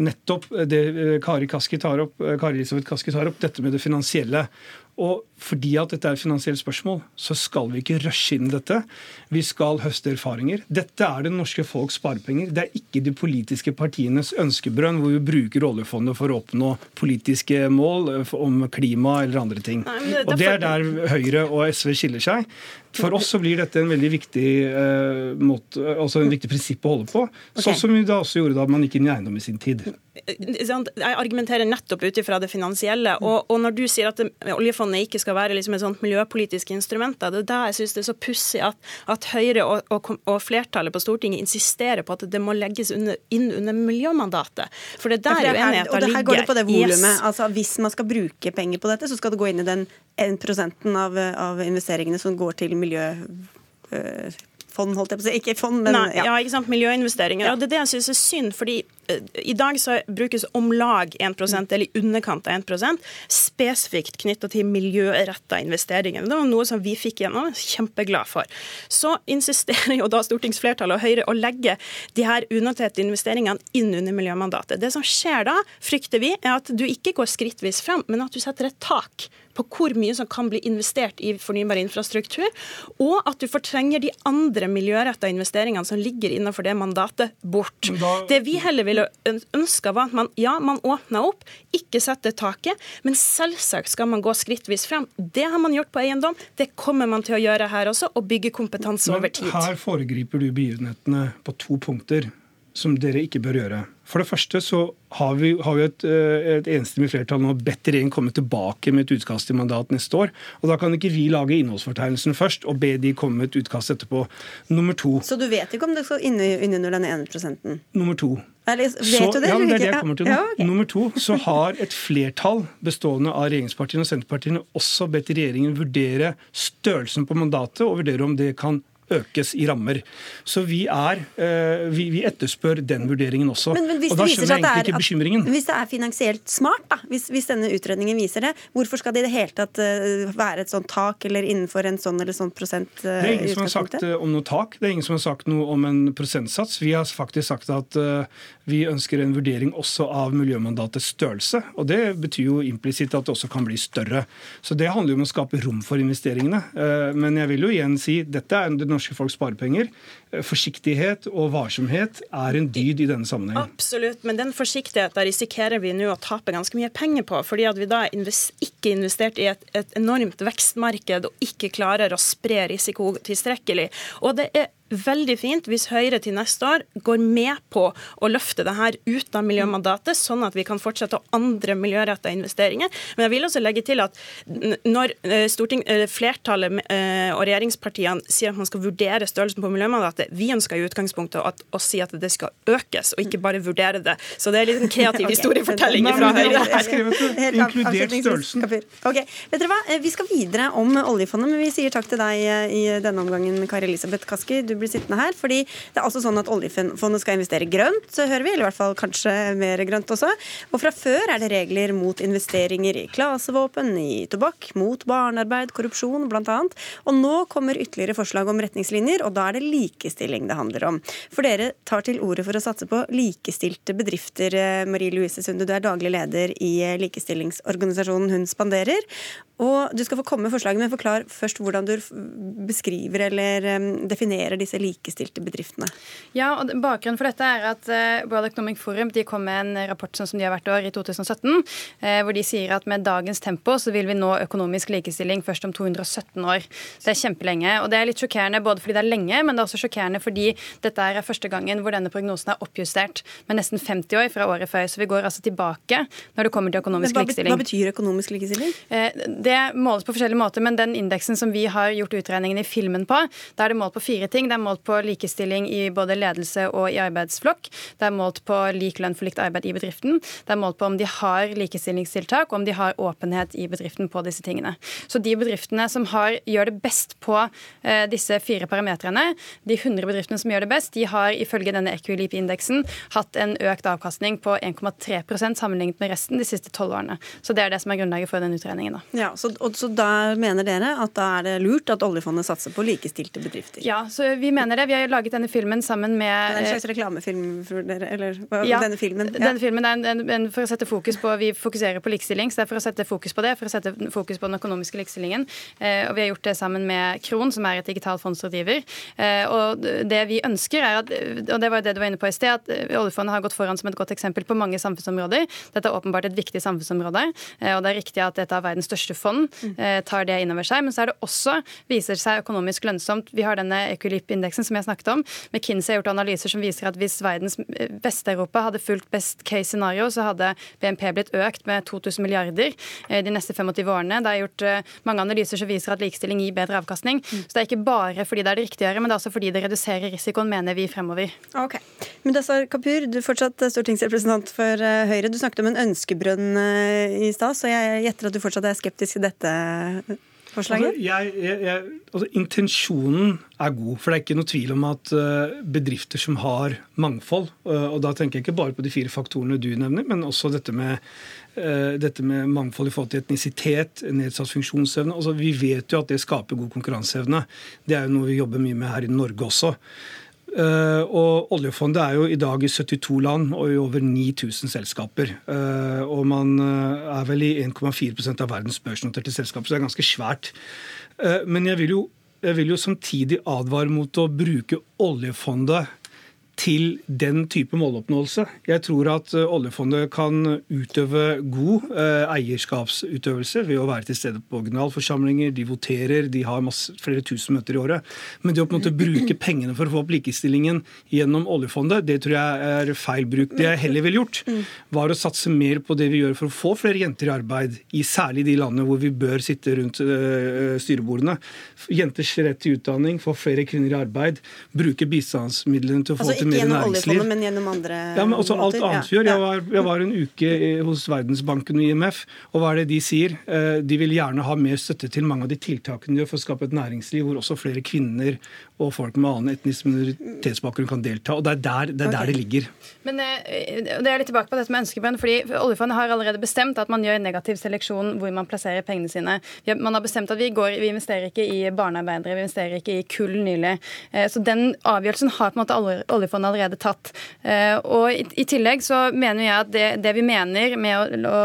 nettopp det eh, Kari, Kaski tar opp, eh, Kari Elisabeth Kaski tar opp, dette med det finansielle. Og fordi at dette er et finansielt spørsmål, så skal vi ikke rushe inn dette. Vi skal høste erfaringer. Dette er det norske folks sparepenger. Det er ikke de politiske partienes ønskebrønn hvor vi bruker oljefondet for å oppnå politiske mål om klima eller andre ting. Nei, det og det er der Høyre og SV skiller seg. For oss så blir dette en veldig viktig, uh, måte, altså en viktig prinsipp å holde på. Okay. Sånn som vi da også gjorde da man gikk inn i eiendom i sin tid. Jeg argumenterer nettopp ut ifra det finansielle. Og, og, når du sier at oljefondet ikke skal være liksom et sånt miljøpolitisk instrument, det er da jeg syns det er så pussig at, at, Høyre og, og, og, flertallet på Stortinget insisterer på at det må legges under, inn under miljømandatet. For det er der ja, uenigheten ligger. Og det her går det på det volumet. Yes. Altså, hvis man skal bruke penger på dette, så skal det gå inn i den 1 av, av investeringene som går til miljøfond, holdt jeg på å si. Ikke fond, men Nei, ja. ja. ikke sant. Miljøinvesteringer. Ja. Og det er det jeg syns er synd. fordi eh, i dag så brukes om lag 1 eller i underkant av 1 spesifikt knytta til miljøretta investeringer. Det var noe som vi fikk gjennom, kjempeglad for. Så insisterer jo da stortingsflertallet og Høyre å legge de her unoterte investeringene inn under miljømandatet. Det som skjer da, frykter vi, er at du ikke går skrittvis frem, men at du setter et tak på hvor mye som kan bli investert i fornybar infrastruktur, og at du fortrenger de andre miljøretta investeringene som ligger innenfor det mandatet, bort. Da... Det vi heller ville ønska, var at man ja, man åpna opp, ikke sette taket, men selvsagt skal man gå skrittvis frem. Det har man gjort på eiendom, det kommer man til å gjøre her også, og bygge kompetanse over tid. Her foregriper du begivenhetene på to punkter som dere ikke bør gjøre. For det første så har vi, har vi et, eh, et enstemmig flertall nå bedt regjeringen komme tilbake med et utkast til mandat neste år. og Da kan ikke vi lage innholdsfortegnelsen først og be de komme med et utkast etterpå. Nummer to. Så du vet ikke om det skal inn under den ene prosenten? Nummer to. Eller, vet så, du det? Ja, det er det jeg kommer til nå. Ja, okay. Nummer to, så har et flertall bestående av regjeringspartiene og Senterpartiene også bedt regjeringen vurdere størrelsen på mandatet og vurdere om det kan økes i rammer. Så vi, er, eh, vi, vi etterspør den vurderingen også. Men, men og da skjønner jeg egentlig ikke bekymringen. Hvis det er finansielt smart, da, hvis, hvis, denne utredningen viser det, hvorfor skal det i det hele tatt uh, være et sånt tak eller innenfor en sånn eller sånn prosent? Uh, det er ingen som har sagt om noe tak, det er ingen som har sagt noe om en prosentsats. Vi har faktisk sagt at vi ønsker en vurdering også av miljømandatets størrelse. Og det betyr jo implisitt at det også kan bli større. Så det handler jo om å skape rom for investeringene. Men jeg vil jo igjen si dette er det norske folks sparepenger. Eh, forsiktighet og varsomhet er en dyd i denne sammenhengen. Absolutt, men den forsiktigheten risikerer vi nå å tape ganske mye penger på. Fordi at vi da ikke investert i et, et enormt vekstmarked og ikke klarer å spre risiko tilstrekkelig. Og det er veldig fint hvis Høyre til neste år går med på å løfte det her ut av miljømandatet, sånn at vi kan fortsette å andre miljørettede investeringer. Men jeg vil også legge til at når eh, storting, eh, flertallet eh, og regjeringspartiene sier at man skal vurdere størrelsen på miljømandatet, vi ønsker i utgangspunktet å, å si at det skal økes, og ikke bare vurdere det. Så det er litt en kreativ *laughs* okay. historiefortelling fra Høyre. Inkludert størrelsen. Ok, vet dere hva? Vi skal videre om oljefondet, men vi sier takk til deg i denne omgangen, Kari Elisabeth Kaski. Du blir sittende her. fordi det er altså sånn at oljefondet skal investere grønt, så hører vi. Eller i hvert fall kanskje mer grønt også. Og fra før er det regler mot investeringer i klasevåpen, i tobakk, mot barnearbeid, korrupsjon bl.a. Og nå kommer ytterligere forslag om retningslinjer, og da er det likestilling det handler om. For dere tar til orde for å satse på likestilte bedrifter. Marie Louise Sunde, du er daglig leder i likestillingsorganisasjonen Hun spanderer. Og Du skal få komme med forslaget, men forklar først hvordan du beskriver eller definerer disse likestilte bedriftene. Ja, og Bakgrunnen for dette er at uh, World Economic Forum de kom med en rapport sånn som de har hvert år i 2017, uh, eh, hvor de sier at med dagens tempo så vil vi nå økonomisk likestilling først om 217 år. Det er kjempelenge. og Det er litt sjokkerende både fordi det er lenge, men det er også sjokkerende fordi dette er første gangen hvor denne prognosen er oppjustert med nesten 50 år fra året før. Så vi går altså tilbake når det kommer til økonomisk hva, likestilling. Hva betyr økonomisk likestilling? Uh, det måles på forskjellige måter, men den indeksen som vi har gjort utregningen i filmen på, da er det målt på fire ting. Det er målt på likestilling i både ledelse og i arbeidsflokk. Det er målt på lik lønn for likt arbeid i bedriften. Det er målt på om de har likestillingstiltak, og om de har åpenhet i bedriften på disse tingene. Så de bedriftene som har, gjør det best på eh, disse fire parametrene, de 100 bedriftene som gjør det best, de har ifølge denne Equilip-indeksen hatt en økt avkastning på 1,3% sammenlignet med resten de siste tolv årene. Så det er det som er grunnlaget for den utregningen. Da. Ja, så, og, så da mener dere at da er det lurt at oljefondet satser på likestilte bedrifter? Ja, så vi mener det. Vi har laget denne filmen sammen med Det er en slags reklamefilm for dere? Eller ja, denne filmen? Ja. Denne filmen er en, en, en, for å sette fokus på Vi fokuserer på likestilling, så det er for å sette fokus på det. For å sette fokus på den økonomiske likestillingen. Eh, og vi har gjort det sammen med Kron, som er et digitalt fondsrådgiver. Eh, og det vi ønsker, er at Og det var jo det du var inne på i sted, at eh, oljefondet har gått foran som et godt eksempel på mange samfunnsområder. Dette er åpenbart et viktig samfunnsområde, eh, og det er riktig at et av verdens største fond eh, tar det inn over seg. Men så er det også, viser seg økonomisk lønnsomt. Vi har denne Equilip-indeksen som jeg snakket om. McKinsey har gjort analyser som viser at hvis verdens eh, Vest-Europa hadde fulgt best case scenario, så hadde BNP blitt økt med 2000 milliarder eh, de neste 25 årene. Det er gjort eh, mange analyser som viser at likestilling gir bedre avkastning. Mm. Så det er ikke bare fordi det er det riktige å gjøre, men det er også fordi det reduserer risikoen, mener vi fremover. Ok. Mudassar Kapur, du er fortsatt stortingsrepresentant for Høyre. Du snakket om en ønskebrønn i stad, så jeg gjetter at du fortsatt er skeptisk til dette forslaget? Altså, jeg, jeg, jeg, altså, intensjonen er god. For det er ikke noe tvil om at uh, bedrifter som har mangfold, uh, og da tenker jeg ikke bare på de fire faktorene du nevner, men også dette med, uh, dette med mangfold i forhold til etnisitet, nedsatt funksjonsevne. Altså, vi vet jo at det skaper god konkurranseevne. Det er jo noe vi jobber mye med her i Norge også. Uh, og Oljefondet er jo i dag i 72 land og i over 9000 selskaper. Uh, og man uh, er vel i 1,4% av verdens børsnoterte selskaper, så det er ganske svært. men jeg vil, jo, jeg vil jo samtidig advare mot å bruke oljefondet til den type måloppnåelse. Jeg tror at eh, oljefondet kan utøve god eh, eierskapsutøvelse ved å være til stede på generalforsamlinger, de voterer, de har masse, flere tusen møter i året. Men det å på en måte bruke pengene for å få opp likestillingen gjennom oljefondet, det tror jeg er feil bruk. Det jeg heller ville gjort, var å satse mer på det vi gjør for å få flere jenter i arbeid, i særlig de landene hvor vi bør sitte rundt uh, styrebordene. Jenters rett til utdanning, få flere kvinner i arbeid, bruke bistandsmidlene til å få altså, til ikke gjennom oljefondet, men gjennom andre ja, men også alt annet vi gjør. Jeg var, jeg var, en uke hos Verdensbanken og IMF, og hva er det de sier? Eh, de vil gjerne ha mer støtte til mange av de tiltakene de gjør for å skape et næringsliv hvor også flere kvinner og folk med annen etnisk minoritetsbakgrunn kan delta. og Det er der det, er okay. der det ligger. Men eh, det er litt tilbake på dette med ønskebønn. fordi Oljefondet har allerede bestemt at man gjør negativ seleksjon hvor man plasserer pengene sine. Man har bestemt at vi, går, vi investerer ikke i barnearbeidere, vi investerer ikke i kull nylig. Eh, så den avgjørelsen har på en måte oljefondet allerede tatt. Eh, og i, tillegg så mener jeg at det, det vi mener med å, å,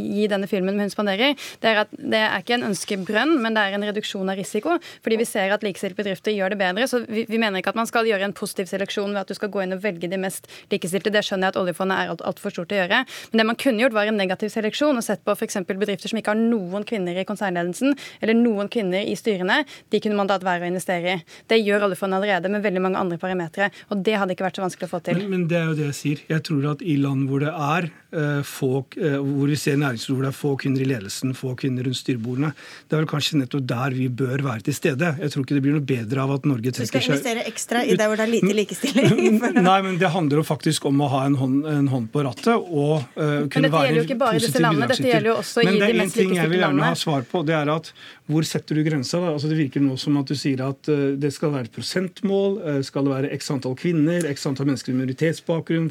gi denne filmen med Hun spanderer, det er at det er ikke en ønskebrønn, men det er en reduksjon av risiko. Fordi vi ser at likestilte bedrifter gjør det bedre konsernledere. Så vi, vi, mener ikke at man skal gjøre en positiv seleksjon ved at du skal gå inn og velge de mest likestilte. Det skjønner jeg at oljefondet er altfor alt stort å gjøre. Men det man kunne gjort, var en negativ seleksjon og sett på f.eks. bedrifter som ikke har noen kvinner i konsernledelsen eller noen kvinner i styrene. De kunne man da være å investere i. Det gjør oljefondet allerede med veldig mange andre parametere. Og det hadde ikke vært så vanskelig å få til. Men, men, det er jo det jeg sier. Jeg tror at i land hvor det er uh, få, uh, hvor vi ser næringsliv hvor det er få kvinner i ledelsen, få kvinner rundt styrbordene, det er vel kanskje nettopp der vi bør være til stede. Jeg tror ikke det blir noe bedre av at Norge trekker seg Du skal investere ekstra i der hvor det er lite likestilling? *laughs* Nei, men det handler jo faktisk om å ha en hånd, en hånd på rattet og uh, kunne være positiv Men dette gjelder jo ikke bare i disse landene, dette gjelder jo også i de mest likestilte landene. Men det er én ting jeg vil gjerne ha svar på, det er at hvor setter du grensa? da? Altså Det virker nå som at du sier at det skal være et prosentmål, skal det være x antall kvinner, x antall mennesker med minoritetsbakgrunn,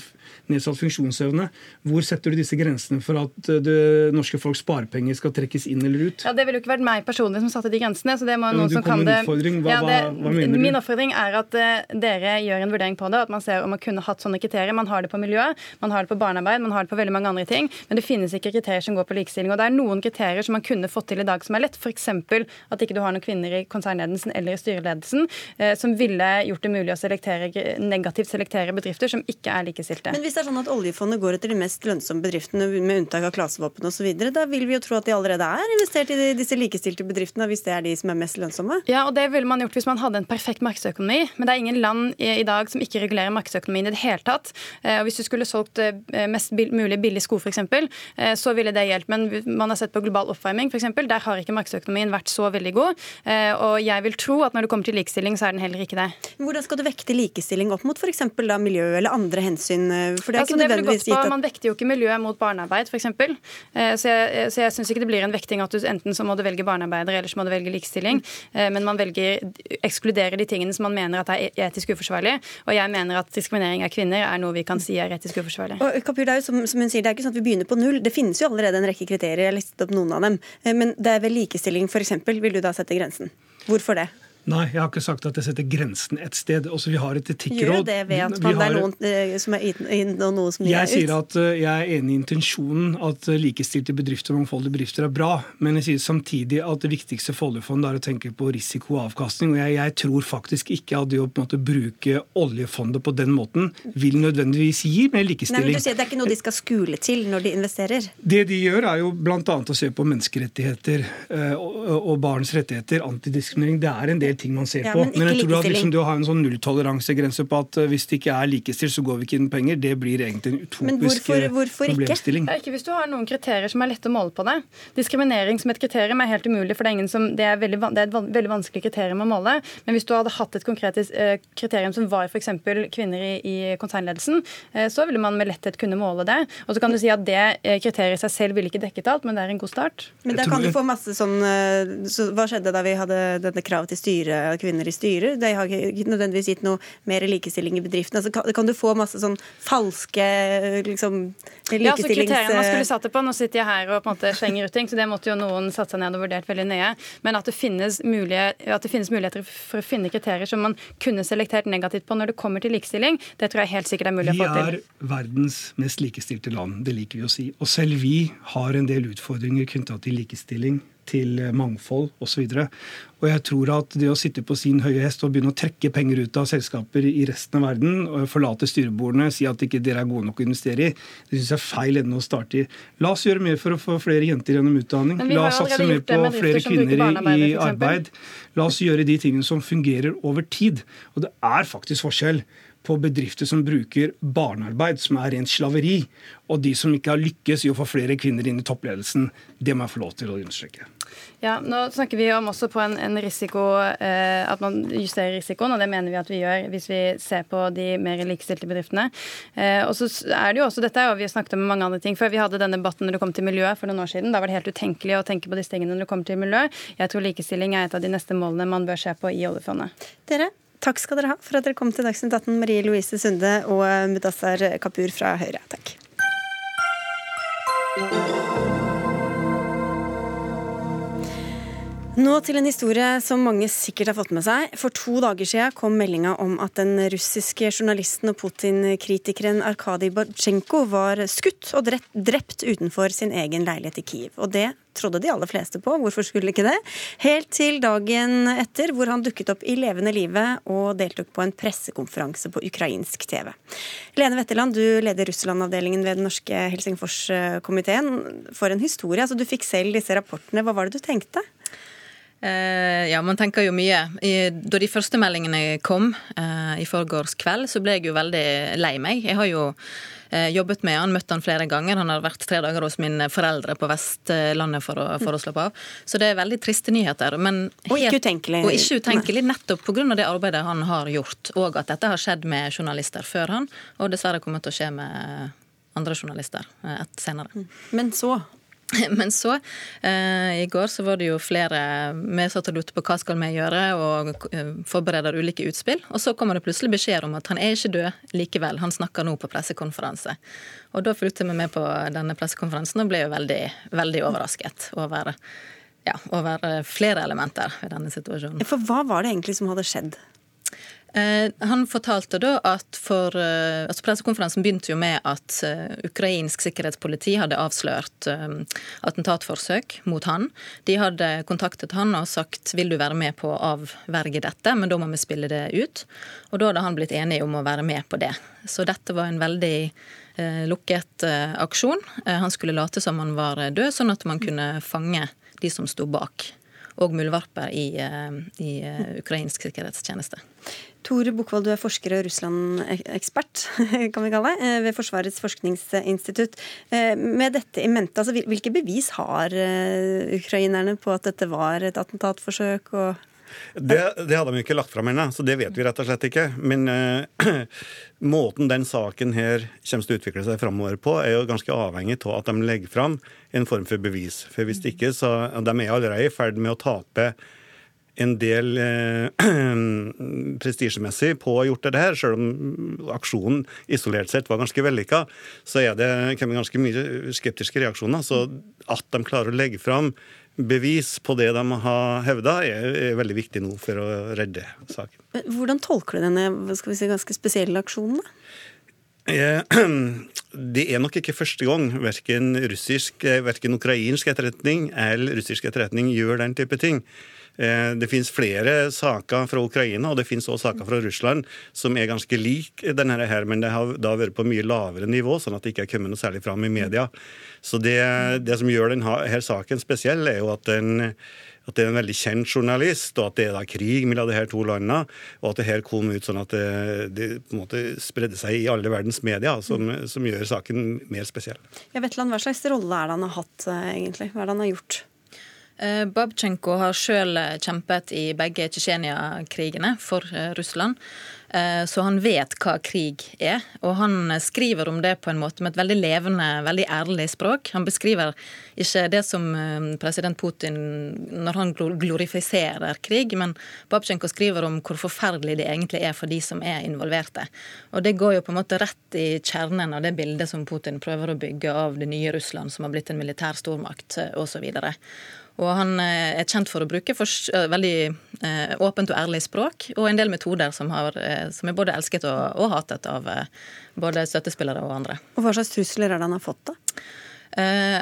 nedsatt funksjonsevne. Hvor setter du disse grensene for at det norske folks sparepenger skal trekkes inn eller ut? Ja, Det ville jo ikke vært meg personlig som satte de grensene. så det må noen som kan det. Hva, ja, det, hva, mener du? Min oppfordring er at uh, dere gjør en vurdering på det, at man ser om man kunne hatt sånne kriterier. Man har det på miljø, man har det på barnearbeid, man har det på veldig mange andre ting. Men det finnes ikke kriterier som går på likestilling. Og det er noen kriterier som man kunne fått til i dag som er lett. F.eks. at ikke du har noen kvinner i konsernledelsen eller i styreledelsen, uh, som ville gjort det mulig å selektere, negativt selektere bedrifter som ikke er likestilte. Men hvis det er sånn at oljefondet går etter de mest lønnsomme bedriftene, med unntak av klasevåpen osv., da vil vi jo tro at de allerede er investert i disse likestilte bedriftene, hvis det er de som er mest lønnsomme? Ja, og det ville man gjort hvis man hadde en perfekt markedsøkonomi. Men det er ingen land i, dag som ikke regulerer markedsøkonomien i det hele tatt. Eh, og hvis du skulle solgt eh, mest mulig billig sko, f.eks., eh, så ville det hjulpet. Men man har sett på global oppvarming, f.eks., der har ikke markedsøkonomien vært så veldig god. Eh, og jeg vil tro at når det kommer til likestilling, så er den heller ikke det. Hvordan skal du vekte likestilling opp mot f.eks. miljø eller andre hensyn? For det er altså, ikke nødvendigvis gitt at Man vekter jo ikke miljøet mot barnearbeid, f.eks. Eh, så jeg, så jeg syns ikke det blir en vekting at du enten så må du velge barnearbeidere, eller så må du velge likestilling. Eh, men man velger ekskluderer de tingene som man mener at er e-, etisk uforsvarlig. Og jeg mener at diskriminering av kvinner er noe vi kan si er etisk uforsvarlig. Og Kapur, det er jo som, som hun sier, det er ikke sånn at vi begynner på null. Det finnes jo allerede en rekke kriterier, jeg har listet opp noen av dem. Eh, men det er ved likestilling f.eks. vil du da sette grensen. Hvorfor det? Nei, jeg har ikke sagt at jeg setter grensen et sted. Også altså, vi har et etikkråd. Gjør det ved at man, har, det er noen eh, som er inn, og noe som gir ut? Jeg sier at eh, jeg er enig i intensjonen at eh, likestilte bedrifter og mangfoldige bedrifter er bra. Men jeg sier samtidig at det viktigste for oljefondet er å tenke på risiko og avkastning. Og jeg, jeg, tror faktisk ikke at det å måte bruke oljefondet på den måten vil nødvendigvis gi mer likestilling. Nei, men du sier Det er ikke noe de skal skule til når de investerer? Det de gjør, er jo bl.a. å se på menneskerettigheter og barns rettigheter, antidiskriminering. Det er en del ting man ser ja, på. Men, men, jeg tror at liksom, det å ha en sånn nulltoleransegrense på at uh, hvis det ikke er likestilt, så går vi ikke inn penger, det blir egentlig en utopisk men hvorfor, eh, hvorfor problemstilling. Ikke? ikke hvis du har noen kriterier som er lette å måle på det. Diskriminering som et kriterium er helt umulig, for det er, som, det er, veldig, det er et veldig vanskelig kriterium å måle. Men hvis du hadde hatt et konkret uh, kriterium som var f.eks. kvinner i, i konsernledelsen, uh, så ville man med letthet kunne måle det. Og så kan du si at det kriteriet i seg selv ville ikke dekket alt, men det er en god start. Men da kan du få masse sånn så Hva skjedde da vi hadde denne kravet til styret kvinner i styrer. De har ikke nødvendigvis gitt noe mer likestilling i bedriften. Altså, kan, kan, du få masse sånn falske liksom, likestillings... Ja, altså kriteriene man skulle satt det på. Nå sitter jeg her og på en måte slenger ut ting, så det måtte jo noen satt seg ned og vurdert veldig nøye. Men at det, finnes at det finnes muligheter for å finne kriterier som man kunne selektert negativt på når det kommer til likestilling, det tror jeg helt sikkert er mulig å få til. Vi er verdens mest likestilte land, det liker vi å si. Og selv vi har en del utfordringer knytta til likestilling til mangfold osv. Og jeg tror at det å sitte på sin høye hest og begynne å trekke penger ut av selskaper i resten av verden, og forlate styrebordene, si at ikke dere er gode nok å investere i, det syns jeg er feil ende å starte i. La oss gjøre mer for å få flere jenter gjennom utdanning. La oss satse mer på flere kvinner i, i arbeid. La oss gjøre de tingene som fungerer over tid. Og det er faktisk forskjell på bedrifter som bruker barnearbeid, som er rent slaveri, og de som ikke har lykkes i å få flere kvinner inn i toppledelsen. Det må jeg få lov til å understreke. Ja, Nå snakker vi om også på en, en risiko, eh, at man justerer risikoen, og det mener vi at vi gjør hvis vi ser på de mer likestilte bedriftene. Eh, og så er det jo også, dette er jo, Vi har snakket om mange andre ting før. Vi hadde denne debatten når det kom til miljø for noen år siden. Da var det helt utenkelig å tenke på disse tingene når det kommer til miljø. Jeg tror likestilling er et av de neste målene man bør se på i oljefondet. Dere, Takk skal dere ha for at dere kom til Dagsnytt 18, Marie Louise Sunde og Mudassar Kapur fra Høyre. Takk. Nå til en historie som mange sikkert har fått med seg. For to dager siden kom meldinga om at den russiske journalisten og Putin-kritikeren Arkadij Badsjenko var skutt og drept utenfor sin egen leilighet i Kiev. Og det trodde de aller fleste på, hvorfor skulle ikke det? Helt til dagen etter, hvor han dukket opp i levende live og deltok på en pressekonferanse på ukrainsk TV. Lene Wetterland, du leder Russland-avdelingen ved den norske Helsingforskomiteen. For en historie. altså Du fikk selv disse rapportene. Hva var det du tenkte? Eh, ja, man tenker jo mye. da de første meldingene kom eh, i forgårs kveld, så ble jeg jo veldig lei meg. Jeg har jo eh, jobbet med han, møtt han flere ganger. Han har vært tre dager hos mine foreldre på Vestlandet for å, for å slappe av. Så det er veldig triste nyheter. Helt, og ikke utenkelig. Og ikke utenkelig nettopp pga. det arbeidet han har gjort, og at dette har skjedd med journalister før han, og dessverre kommer til å skje med andre journalister senere. Men så *laughs* Men så, eh, i går, så var det jo flere Vi satt og lurte på hva skal vi gjøre, og eh, forbereder ulike utspill. Og så kommer det plutselig beskjed om at han er ikke død likevel. Han snakker nå på pressekonferanse. Og da fulgte vi med på denne pressekonferansen og ble jo veldig, veldig overrasket over, ja, over flere elementer i denne situasjonen. For hva var det egentlig som hadde skjedd? Eh, han fortalte da at for eh, altså Pressekonferansen begynte jo med at uh, ukrainsk sikkerhetspoliti hadde avslørt attentatforsøk mot han. De hadde kontaktet han og sagt vil du være med på å avverge dette, men da må vi spille det ut. Og da hadde han blitt enig om å være med på det. Så dette var en veldig lukket aksjon. han skulle late som han var død, sånn at man kunne fange de som sto bak og muldvarper i, i ukrainsk sikkerhetstjeneste. Tore Bukkvold, du er forsker og Russland-ekspert *laughs* kan vi kalle det, eh, ved Forsvarets forskningsinstitutt. Eh, med dette i mente, altså, hvilke bevis har eh, ukrainerne på at dette var et attentatforsøk? og det, det, hadde de ikke lagt fram ennå, så det vet vi rett og slett ikke. Men uh, *clears throat* måten den saken her kommer til å utvikle seg framover på, er jo ganske avhengig av at de legger fram en form for bevis. For hvis ikke, så de er allerede i ferd med å tape en del eh, *clears throat* prestisjemessig på å ha gjort det her, selv om aksjonen isolert sett var ganske vellykka, så er det kommet ganske mye skeptiske reaksjoner. Så at de klarer å legge fram bevis på det de har hevda, er, er, veldig viktig nå for å redde saken. Hvordan tolker du denne skal vi si, ganske spesielle aksjonen? *clears throat* Det er nok ikke første gang verken, russisk, verken ukrainsk etterretning eller russisk etterretning gjør den type ting. Eh, det finnes flere saker fra Ukraina og det finnes også saker fra Russland som er ganske lik denne her, men det har da vært på mye lavere nivå, sånn at det ikke er kommet noe særlig fram i media. Så det, det som gjør denne saken spesiell, er jo at den at det er en veldig kjent journalist, og at det er da krig mellom de her to landene. Og at det her kom ut sånn at det, det på en måte spredde seg i alle verdens medier, som, som gjør saken mer spesiell. Ja, Vetland, Hva slags rolle er det han har hatt, eh, egentlig? Hva er det han har gjort? Eh, Babchenko har sjøl eh, kjempet i begge Tsjetsjenia-krigene for eh, Russland. Så han vet hva krig er, og han skriver om det på en måte med et veldig levende, veldig ærlig språk. Han beskriver ikke det som president Putin når han glorifiserer krig, men Babchenko skriver om hvor forferdelig det egentlig er for de som er involverte. Og det går jo på en måte rett i kjernen av det bildet som Putin prøver å bygge av det nye Russland, som har blitt en militær stormakt, osv. Og han eh, er kjent for å bruke for, eh, veldig eh, åpent og ærlig språk, og en del metoder som, har, som er både elsket og, og hatet av både støttespillere og andre. Og Hva slags trusler er det han har fått, da?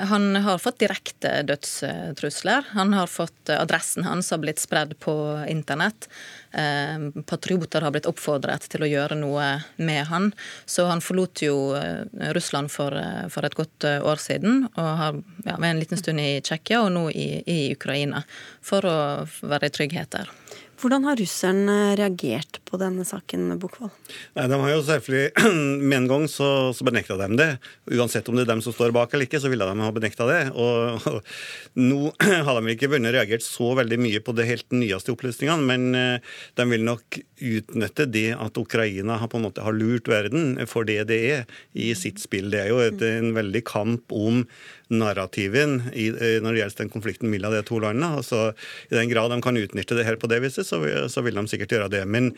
Han har fått direkte dødstrusler. Han har fått Adressen hans har blitt spredd på internett. Eh, patrioter har blitt oppfordret til å gjøre noe med han. Så han forlot jo eh, Russland for, eh, for et godt år siden, og har ja, en liten stund i Tsjekkia og nå i, i Ukraina, for å være i trygghet der. Hvordan har russerne reagert på denne saken, Bukkvold? Nei, de har jo selvfølgelig, *clears throat* Med en gang så, så benekta de det. Uansett om det er dem som står bak eller ikke, så ville de ha benekta det. Og, og, *clears throat* Nå *clears throat* har de ikke vunnet reagert så veldig mye på de helt nyeste opplysningene, men eh, de vil nok utnytte det at Ukraina har på en måte har lurt verden for det det er, i sitt spill. Det er jo et, en veldig kamp om narrativen i, eh, når det gjelder den konflikten mellom de to landene. Altså, I den grad de kan utnytte det her på det viset, så, så vil de sikkert gjøre det. Men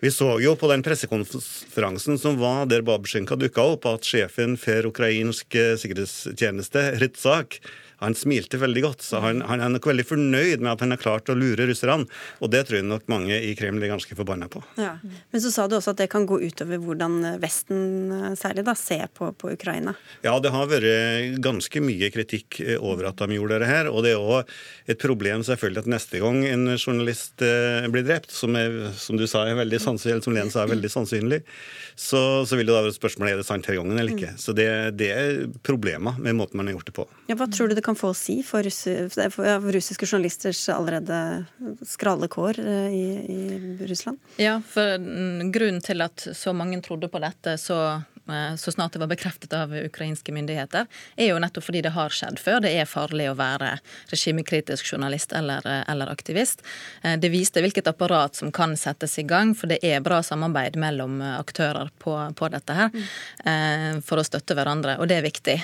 vi så jo på den pressekonferansen som var der Babsjenka dukka opp, at sjefen for ukrainsk eh, sikkerhetstjeneste, Ritsak, Han smilte veldig godt, så han, han, er nok veldig fornøyd med at han har klart å lure russerne. Og det tror jeg nok mange i Kreml er ganske forbanna på. Ja. Men så sa du også at det kan gå utover hvordan Vesten særlig da ser på, på Ukraina. Ja, det har vært ganske mye kritikk eh, over at de gjorde det her. Og det er òg et problem selvfølgelig at neste gang en journalist eh, blir drept, som, er, som du sa er veldig sannsynlig, som Len sa er veldig sannsynlig, så, så vil det da være et spørsmål er det sant denne gangen eller ikke. Så det, det er problemer med måten man har gjort det på. Ja, hva tror du det kan få å si for, for russiske journalisters allerede skrale kår eh, i, i Russland? Ja, for grunnen til at så mange trodde på dette så Eh, så snart det var bekreftet av ukrainske myndigheter, er jo nettopp fordi det har skjedd før. Det er farlig å være regimekritisk journalist eller, eh, eller, aktivist. Eh, det viste hvilket apparat som kan settes i gang, for det er bra samarbeid mellom aktører på, på dette her mm. for å støtte hverandre, og det er viktig.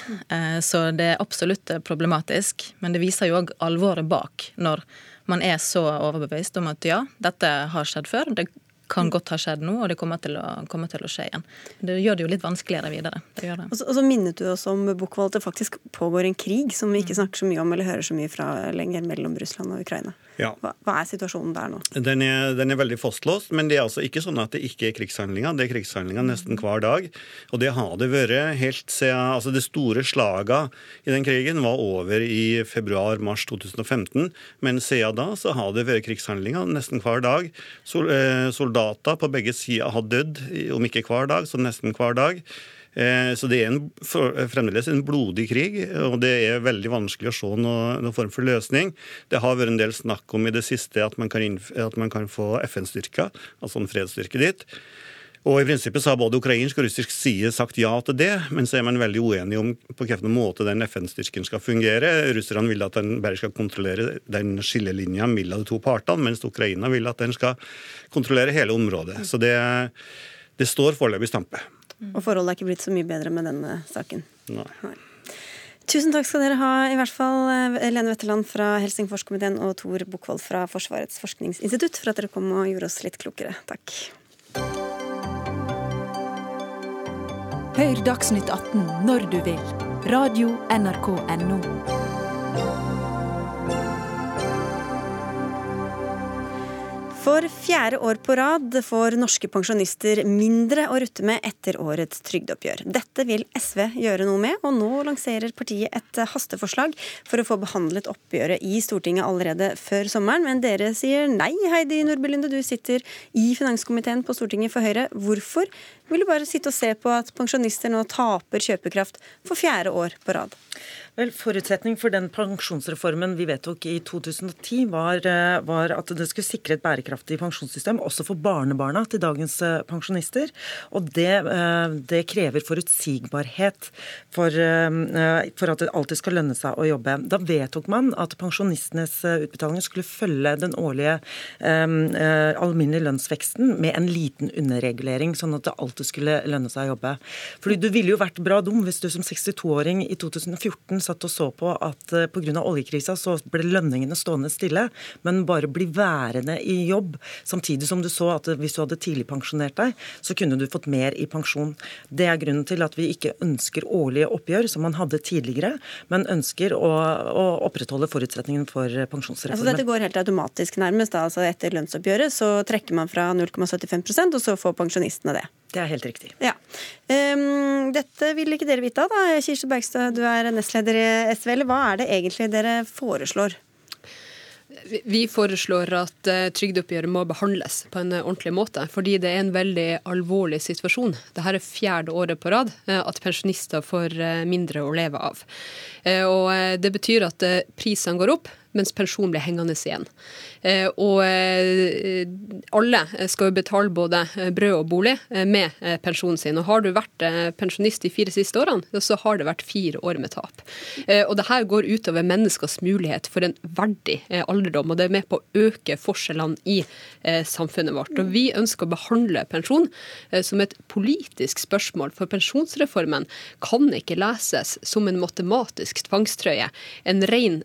Så det er absolutt problematisk, men det viser jo òg alvoret bak når man er så overbevist om at ja, dette har skjedd før. Det kan godt ha skjedd nå, og det kommer til å, kommer til å skje igjen. Det gjør det jo litt vanskeligere videre. Det det. Og, så, og, så, minnet du oss om at det faktisk pågår en krig som vi ikke snakker så mye om eller hører så mye fra lenger mellom Russland og Ukraina. Ja. Hva, hva, er situasjonen der nå? Den er, den er, veldig fastlåst, men det er altså ikke sånn at det ikke er krigshandlinger. Det er krigshandlinger nesten hver dag. Og det har det vært helt siden altså Det store slagene i den krigen var over i februar-mars 2015, men siden da så har det vært krigshandlinger nesten hver dag. Eh, soldater på begge sider har dødd, om ikke hver dag, så nesten hver dag. Eh, så det er en, fremdeles en blodig krig, og det er veldig vanskelig å se noen noe form for løsning. Det har vært en del snakk om i det siste at man kan, at man kan få FN-styrker, altså en fredsstyrke dit. Og I prinsippet så har både ukrainsk og russisk side sagt ja til det, men så er man veldig uenige om på hvilken måte den FN-styrken skal fungere. Russerne vil at den bare skal kontrollere den skillelinja mellom de to partene, mens Ukraina vil at den skal kontrollere hele området. Så det, det står foreløpig i stampe. Og forholdet er ikke blitt så mye bedre med denne saken. Nei. Nei. Tusen takk skal dere ha, i hvert fall eh, Lene Wetterland fra Helsingforskomiteen og Tor Bukkvold fra Forsvarets forskningsinstitutt, for at dere kom og gjorde oss litt klokere. Takk. Hør Dagsnytt 18 når du vil. Radio NRK Radio.nrk.no. For fjerde år på rad får norske pensjonister mindre å rutte med etter årets trygdeoppgjør. Dette vil SV gjøre noe med, og nå lanserer partiet et hasteforslag for å få behandlet oppgjøret i Stortinget allerede før sommeren. Men dere sier nei, Heidi Nordby Lunde, du sitter i finanskomiteen på Stortinget for Høyre. Hvorfor vil bare sitte og se på at pensjonister nå taper kjøpekraft for fjerde år på rad? Vel, Forutsetning for den pensjonsreformen vi vedtok i 2010, var, eh, var, at det skulle sikre et bærekraftig pensjonssystem også for barnebarna til dagens eh, pensjonister. Og det, eh, det krever forutsigbarhet for, for, at det alltid skal lønne seg å jobbe. Da vedtok man at pensjonistenes utbetalinger skulle følge den årlige um, alminnelige lønnsveksten med en liten underregulering, sånn at det alltid skulle lønne seg å jobbe. Fordi Du ville jo vært bra dum hvis du som 62-åring i 2014 satt og så på at eh, pga. oljekrisa så ble lønningene stående stille, men bare bli værende i jobb. Samtidig som du så at hvis du hadde tidligpensjonert deg, så kunne du fått mer i pensjon. Det er grunnen til at vi ikke ønsker årlige oppgjør, som man hadde tidligere, men ønsker å, å opprettholde forutsetningen for pensjonsreformen. Altså dette går helt automatisk nærmest. Da. Altså etter lønnsoppgjøret så trekker man fra 0,75% og så får pensjonistene det. Det er helt riktig. Ja. Um, dette vil ikke dere vite av, da. Kirsti Bergstø, du er nestleder i SV. Eller hva er det egentlig dere foreslår? Vi foreslår at uh, trygdeoppgjøret må behandles på en uh, ordentlig måte. Fordi det er en veldig alvorlig situasjon. Dette er fjerde året på rad uh, at pensjonister får mindre å leve av. Og Det betyr at prisene går opp, mens pensjon blir hengende igjen. Eh, og eh, alle skal jo betale både brød og bolig eh, med pensjonen sin. Og har du vært pensjonist de fire siste årene, så har det vært fire år med tap. Og det her går utover menneskers mulighet for en verdig alderdom, og det er med på å øke forskjellene i samfunnet vårt. Og vi ønsker å behandle pensjon som et politisk spørsmål, for pensjonsreformen kan ikke leses som en matematisk tvangstrøye, en ren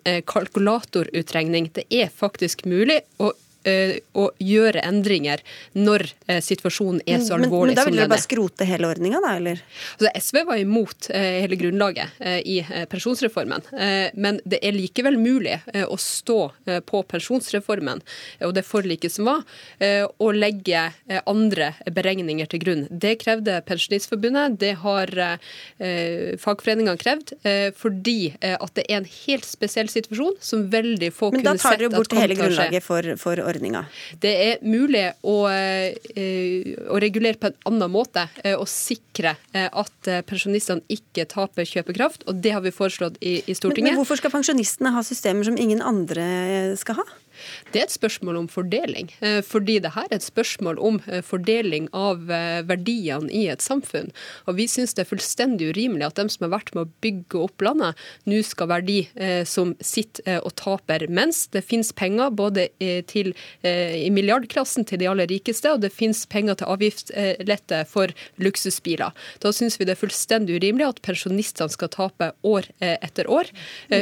kalkulatorutregning. Det er faktisk mulig å å gjøre endringer når situasjonen er så alvorlig men, men da vil dere bare skrote hele ordninga, da, eller? Altså, SV var imot hele grunnlaget i pensjonsreformen, men det er likevel mulig å stå på pensjonsreformen og det forliket som var, og legge andre beregninger til grunn. Det krevde Pensjonistforbundet, det har fagforeningene krevd, fordi at det er en helt spesiell situasjon som veldig få kunne sett at Men da tar dere bort hele grunnlaget for, for ordninga? Det er mulig å, eh, å, regulere på en annen måte eh, og sikre eh, at pensjonistene ikke taper kjøpekraft, og det har vi foreslått i, i Stortinget. Men, men hvorfor skal pensjonistene ha systemer som ingen andre skal ha? Det er et spørsmål om fordeling. Eh, fordi det her er et spørsmål om eh, fordeling av eh, verdiene i et samfunn. Og vi syns det er fullstendig urimelig at dem som har vært med å bygge opp landet, nå skal være de som sitter og taper. Mens det finnes penger både til, i milliardklassen til de aller rikeste, og det finnes penger til avgiftslette for luksusbiler. Da syns vi det er fullstendig urimelig at pensjonistene skal tape år etter år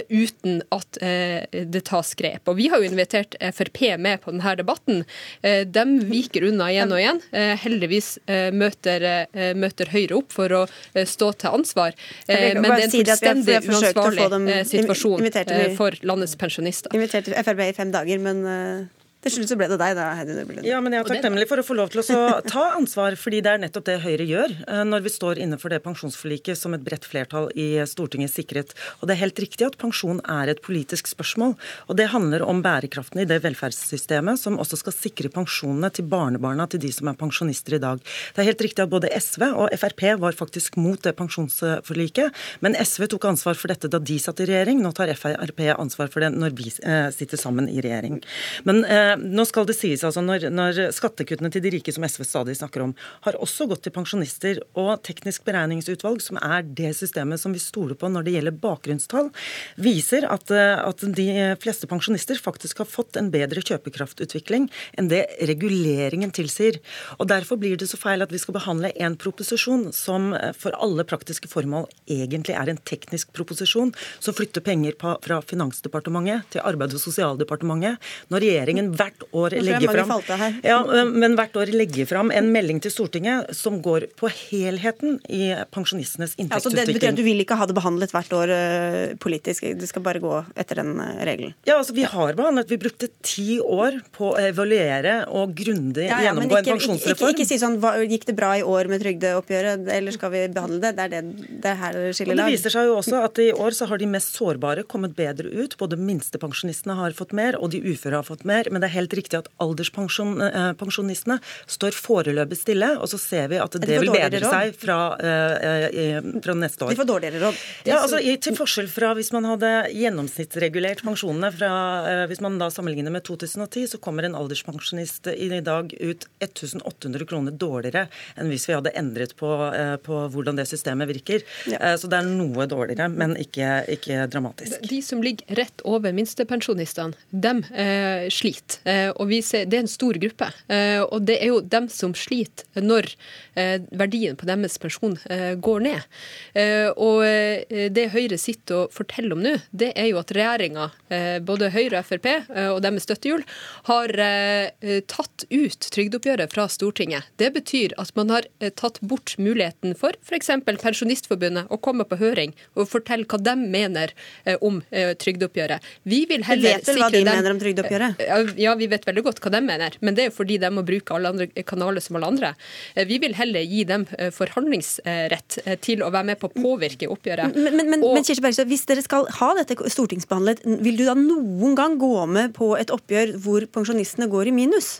uten at det tas grep. Og vi har jo invitert invitert Frp med på denne debatten. Eh, de viker unna igjen og igjen. Eh, heldigvis eh, møter, møter Høyre opp for å stå til ansvar. Men det er en fullstendig uansvarlig situasjon for landets pensjonister. Inviterte Frp i fem dager, men til slutt så ble det deg, da, Heidi Nordby Ja, men jeg er takknemlig for å få lov til å *laughs* ta ansvar, fordi det er nettopp det Høyre gjør eh, når vi står innenfor det pensjonsforliket som et bredt flertall i Stortinget sikret. Og det er helt riktig at pensjon er et politisk spørsmål. Og det handler om bærekraften i det velferdssystemet som også skal sikre pensjonene til barnebarna til de som er pensjonister i dag. Det er helt riktig at både SV og Frp var faktisk mot det pensjonsforliket, men SV tok ansvar for dette da de satt i regjering. Nå tar Frp ansvar for det når vi eh, sitter sammen i regjering. Men Eh, nå skal det sies altså når, når, Skattekuttene til de rike, som SV stadig snakker om, har også gått til pensjonister. Og Teknisk beregningsutvalg, som er det systemet som vi stoler på når det gjelder bakgrunnstall, viser at, eh, at de fleste pensjonister faktisk har fått en bedre kjøpekraftutvikling enn det reguleringen tilsier. Og Derfor blir det så feil at vi skal behandle en proposisjon som eh, for alle praktiske formål egentlig er en teknisk proposisjon, som flytter penger fra Finansdepartementet til Arbeids- og sosialdepartementet, når regjeringen hvert år legger fram, ja, men hvert år legge fram en melding til Stortinget som går på helheten i pensjonistenes inntektsutvikling. Ja, altså det betyr at du vil ikke ha det behandlet hvert år uh, politisk? Du skal bare gå etter den uh, regelen? Ja, altså vi har behandlet Vi brukte ti år på å evaluere og grundig ja, ja, gjennomgå ikke, en pensjonsreform. Ikke, ikke, si sånn hva, Gikk det bra i år med trygdeoppgjøret, eller skal vi behandle det? Det er, det, det er her det skiller lag. Det viser seg jo også at i år så har de mest sårbare kommet bedre ut. Både minstepensjonistene har fått mer, og de uføre har fått mer. Men det er helt riktig at alderspensjonistene eh, står foreløpig stille, og så ser vi at det, det vil bedre seg fra, eh, fra, neste år. De får dårligere råd. Ja, altså Til forskjell fra hvis man hadde gjennomsnittsregulert pensjonene fra eh, Hvis man da sammenligner med 2010, så kommer en alderspensjonist i dag ut 1800 kroner dårligere enn hvis vi hadde endret på, eh, på hvordan det systemet virker. Ja. Så det er noe dårligere, men ikke, ikke, dramatisk. De som ligger rett over minstepensjonistene, dem sliter. Eh, og ser, Det er en stor gruppe. Eh, og det er jo dem som sliter når eh, verdien på deres pensjon går ned. Og det Høyre sitter og forteller om nå, det er jo at regjeringa, både Høyre og Frp og deres støttehjul, har tatt ut trygdeoppgjøret fra Stortinget. Det betyr at man har tatt bort muligheten for f.eks. Pensjonistforbundet å komme på høring og fortelle hva de mener om trygdeoppgjøret. Vi vil heller Vet du hva de dem, mener om trygdeoppgjøret? Ja, vi vet veldig godt hva de mener, men det er jo fordi de må bruke alle andre kanaler som alle andre. Eh, vi vil heller gi dem eh, forhandlingsrett eh, til å være med på å påvirke oppgjøret. Men, men, men, og, men Kirsti Bergstø, hvis dere skal ha dette stortingsbehandlet, vil du da noen gang gå med på et oppgjør hvor pensjonistene går i minus?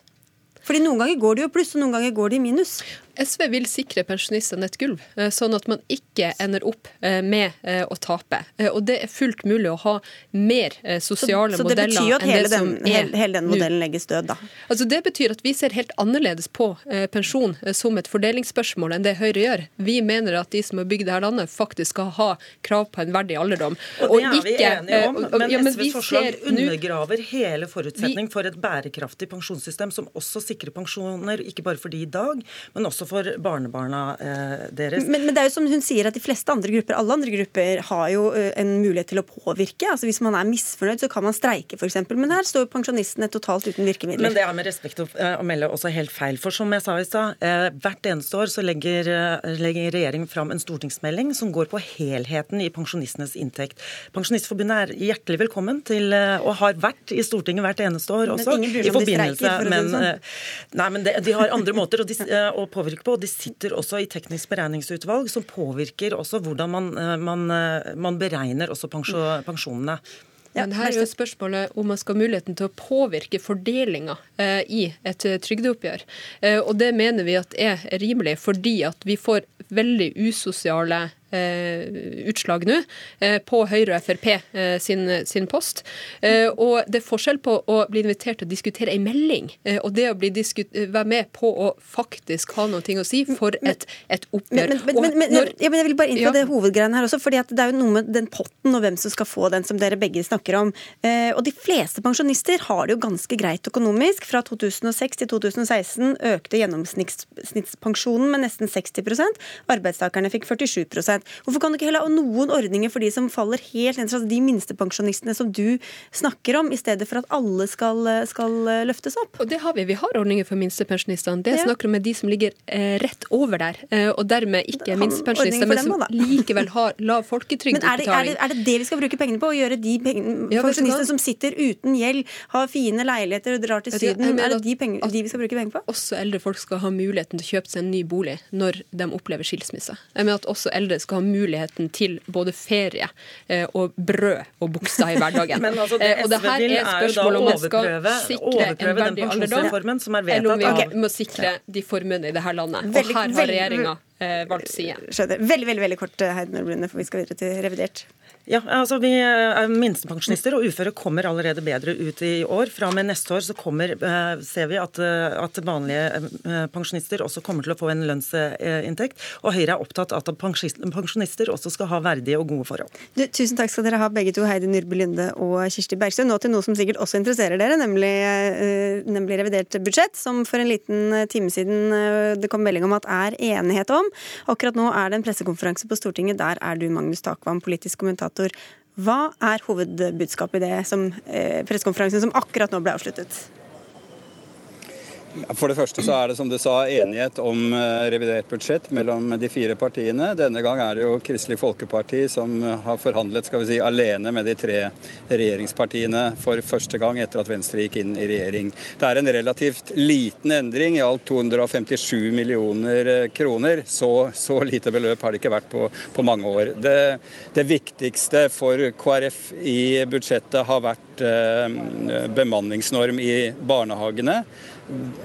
Fordi Noen ganger går de jo pluss, og noen ganger går de i minus. SV vil sikre pensjonistene et gulv, eh, sånn at man ikke ender opp eh, med eh, å tape. Og det er fullt mulig å ha mer sosiale så, så modeller enn det som er Så det betyr at hele, den modellen legges død, da? Altså Det betyr at vi ser helt annerledes på pensjon som et fordelingsspørsmål enn det Høyre gjør. Vi mener at de som har bygd dette landet, faktisk skal ha krav på en verdig alderdom. Og det er vi enige om, men, ja, men SVs forslag undergraver hele forutsetning for et bærekraftig pensjonssystem som også sikrer pensjoner, ikke bare for de i dag, men også også for barnebarna eh, deres. Men, men, det er jo som hun sier at de fleste andre grupper, alle andre grupper har jo eh, en mulighet til å påvirke. Altså Hvis man er misfornøyd, så kan man streike f.eks. Men her står pensjonistene totalt uten virkemidler. Men det er med respekt å, å melde også helt feil. For som jeg sa i stad, eh, hvert eneste år så legger, legger regjeringen fram en stortingsmelding som går på helheten i pensjonistenes inntekt. Pensjonistforbundet er hjertelig velkommen til, og har vært i Stortinget hvert eneste år også. Men ingen bryr seg om de streiker, for å si det sånn. Nei, men de, de har andre måter å, eh, å, påvirke på. De sitter også i teknisk beregningsutvalg, som påvirker også hvordan man, eh, man, eh, man beregner også pensjonene. Men her er jo spørsmålet om man skal ha muligheten til å påvirke fordelinga eh, i et trygdeoppgjør. Eh, og det mener vi at er rimelig, fordi at vi får veldig usosiale utslag nå eh, på Høyre og Frp eh, sin, sin, post. Og det er forskjell på å bli invitert til å diskutere en melding og det å bli være med på å faktisk ha noe å si for et, et oppgjør. Men, men, men, når, ja, jeg vil bare inn på ja. det hovedgreiene her også, fordi det er jo noe med den potten og hvem som skal få den, som dere begge snakker om. Og de fleste pensjonister har det jo ganske greit økonomisk. Fra 2006 til 2016 økte gjennomsnittspensjonen med nesten 60% Arbeidstakerne fikk 47 Hvorfor kan du ikke heller ha noen ordninger for de som faller helt ned, altså de minstepensjonistene som du snakker om, i stedet for at alle skal, skal løftes opp? Og det har vi. Vi har ordninger for minstepensjonistene. Det ja. snakker om er de som ligger eh, rett over der, eh, og dermed ikke minstepensjonister, men som likevel har lav folketrygdutbetaling. Er, er, er, det det vi skal bruke pengene på? Å gjøre de ja, pensjonistene som sitter uten gjeld, har fine leiligheter og drar til Syden, er det de, penger, de vi skal bruke penger på? Også eldre folk skal ha muligheten til å kjøpe seg en ny bolig når de opplever skilsmisse. Jeg mener at også eldre skal ha muligheten til både ferie eh, og brød og bukser i hverdagen. *laughs* Men altså, det eh, og det her er spørsmål om man skal sikre en verdig alderdom, eller om vi må sikre de formuene i dette landet. Og her har regjeringa valgt side. Skjønner. Veldig, veldig, veldig kort, Heidner Blunde, for vi skal videre til revidert. Ja, altså vi er Minstepensjonister og uføre kommer allerede bedre ut i år. Fra og med neste år så kommer, eh, ser vi at, eh, at, vanlige eh, pensjonister også kommer til å få en lønnsinntekt. Og Høyre er opptatt av at pensjonister også skal ha verdige og gode forhold. Du, tusen takk skal dere ha begge to, Heidi Nyrbe Lunde og Kirsti Bergstø. Nå til noe som sikkert også interesserer dere, nemlig, nemlig revidert budsjett, som for en liten time siden det kom melding om at er enighet om. Akkurat nå er det en pressekonferanse på Stortinget. Der er du, Magnus Takvam, politisk kommentator. Hva er hovedbudskapet i det som, eh, pressekonferansen som akkurat nå ble avsluttet? For det første så er det som du sa enighet om eh, revidert budsjett mellom de fire partiene. Denne gang er det jo Kristelig Folkeparti som har forhandlet skal vi si, alene med de tre regjeringspartiene for første gang etter at Venstre gikk inn i regjering. Det er en relativt liten endring, i alt 257 millioner eh, kroner. Så, så lite beløp har det ikke vært på, på mange år. Det, det, viktigste for KrF i budsjettet har vært eh, bemanningsnorm i barnehagene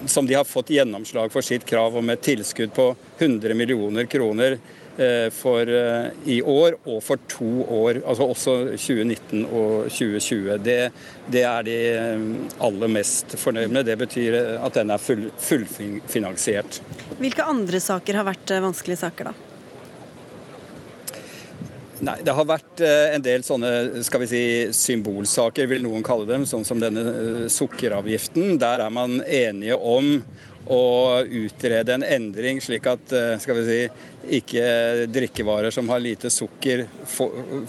som de har fått gjennomslag for sitt krav om et tilskudd på 100 millioner kroner eh, for eh, i år og for to år, altså også 2019 og 2020. Det, det er de eh, aller mest fornøyd med. Det betyr at den er full, fullfinansiert. Hvilke andre saker har vært vanskelige saker, da? Nei, Det har vært eh, en del sånne skal vi si, symbolsaker, vil noen kalle dem, sånn som denne eh, sukkeravgiften. Der er man enige om å utrede en endring, slik at eh, skal vi si, ikke drikkevarer som har lite sukker,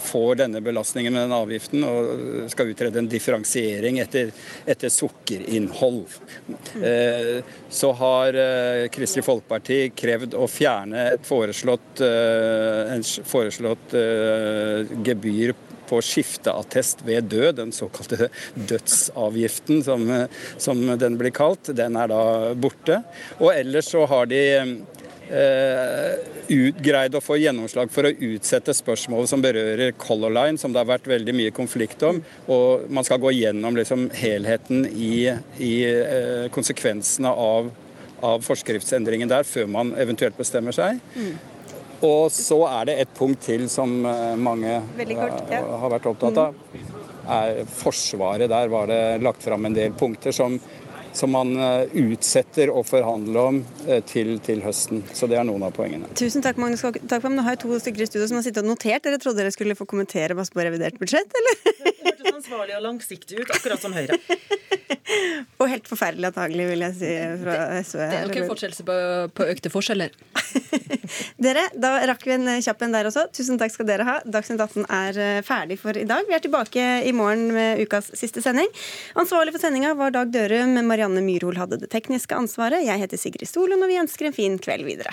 får denne belastningen med den avgiften, og skal utrede en differensiering etter, etter sukkerinnhold. Eh, så har eh, Kristelig Folkeparti krevd å fjerne et foreslått, en foreslått gebyr på skifteattest ved død, den såkalte dødsavgiften som, som den blir kalt. Den er da borte. Og ellers så har de Uh, greid å få gjennomslag for å utsette spørsmålet som berører Color Line, som det har vært veldig mye konflikt om. Og man skal gå gjennom liksom helheten i, i uh, konsekvensene av, av forskriftsendringen der, før man eventuelt bestemmer seg. Mm. Og så er det et punkt til som eh, mange kort, ja. har vært opptatt av. Er Forsvaret. Der var det lagt fram en del punkter som, som man eh, utsetter å forhandle om eh, til, til, høsten. Så det er noen av poengene. Tusen takk, Magnus Takvam. Nå har jeg to stykker i studio som har sittet og notert. Dere trodde dere skulle få kommentere masse på revidert budsjett, eller? Det hørtes ansvarlig og langsiktig ut, akkurat som Høyre. *laughs* Og helt forferdelig antagelig, vil jeg si. fra SV. Det er nok en forskjell på, på økte forskjeller. *laughs* Dere, da rakk vi en kjapp en der også. Tusen takk skal dere ha. Dagsnytt 18 er eh, ferdig for i dag. Vi er tilbake i morgen med ukas siste sending. Ansvarlig for sendinga var Dag Dørum. Marianne Myrhol hadde det tekniske ansvaret. Jeg heter Sigrid Solund, og vi ønsker en fin kveld videre.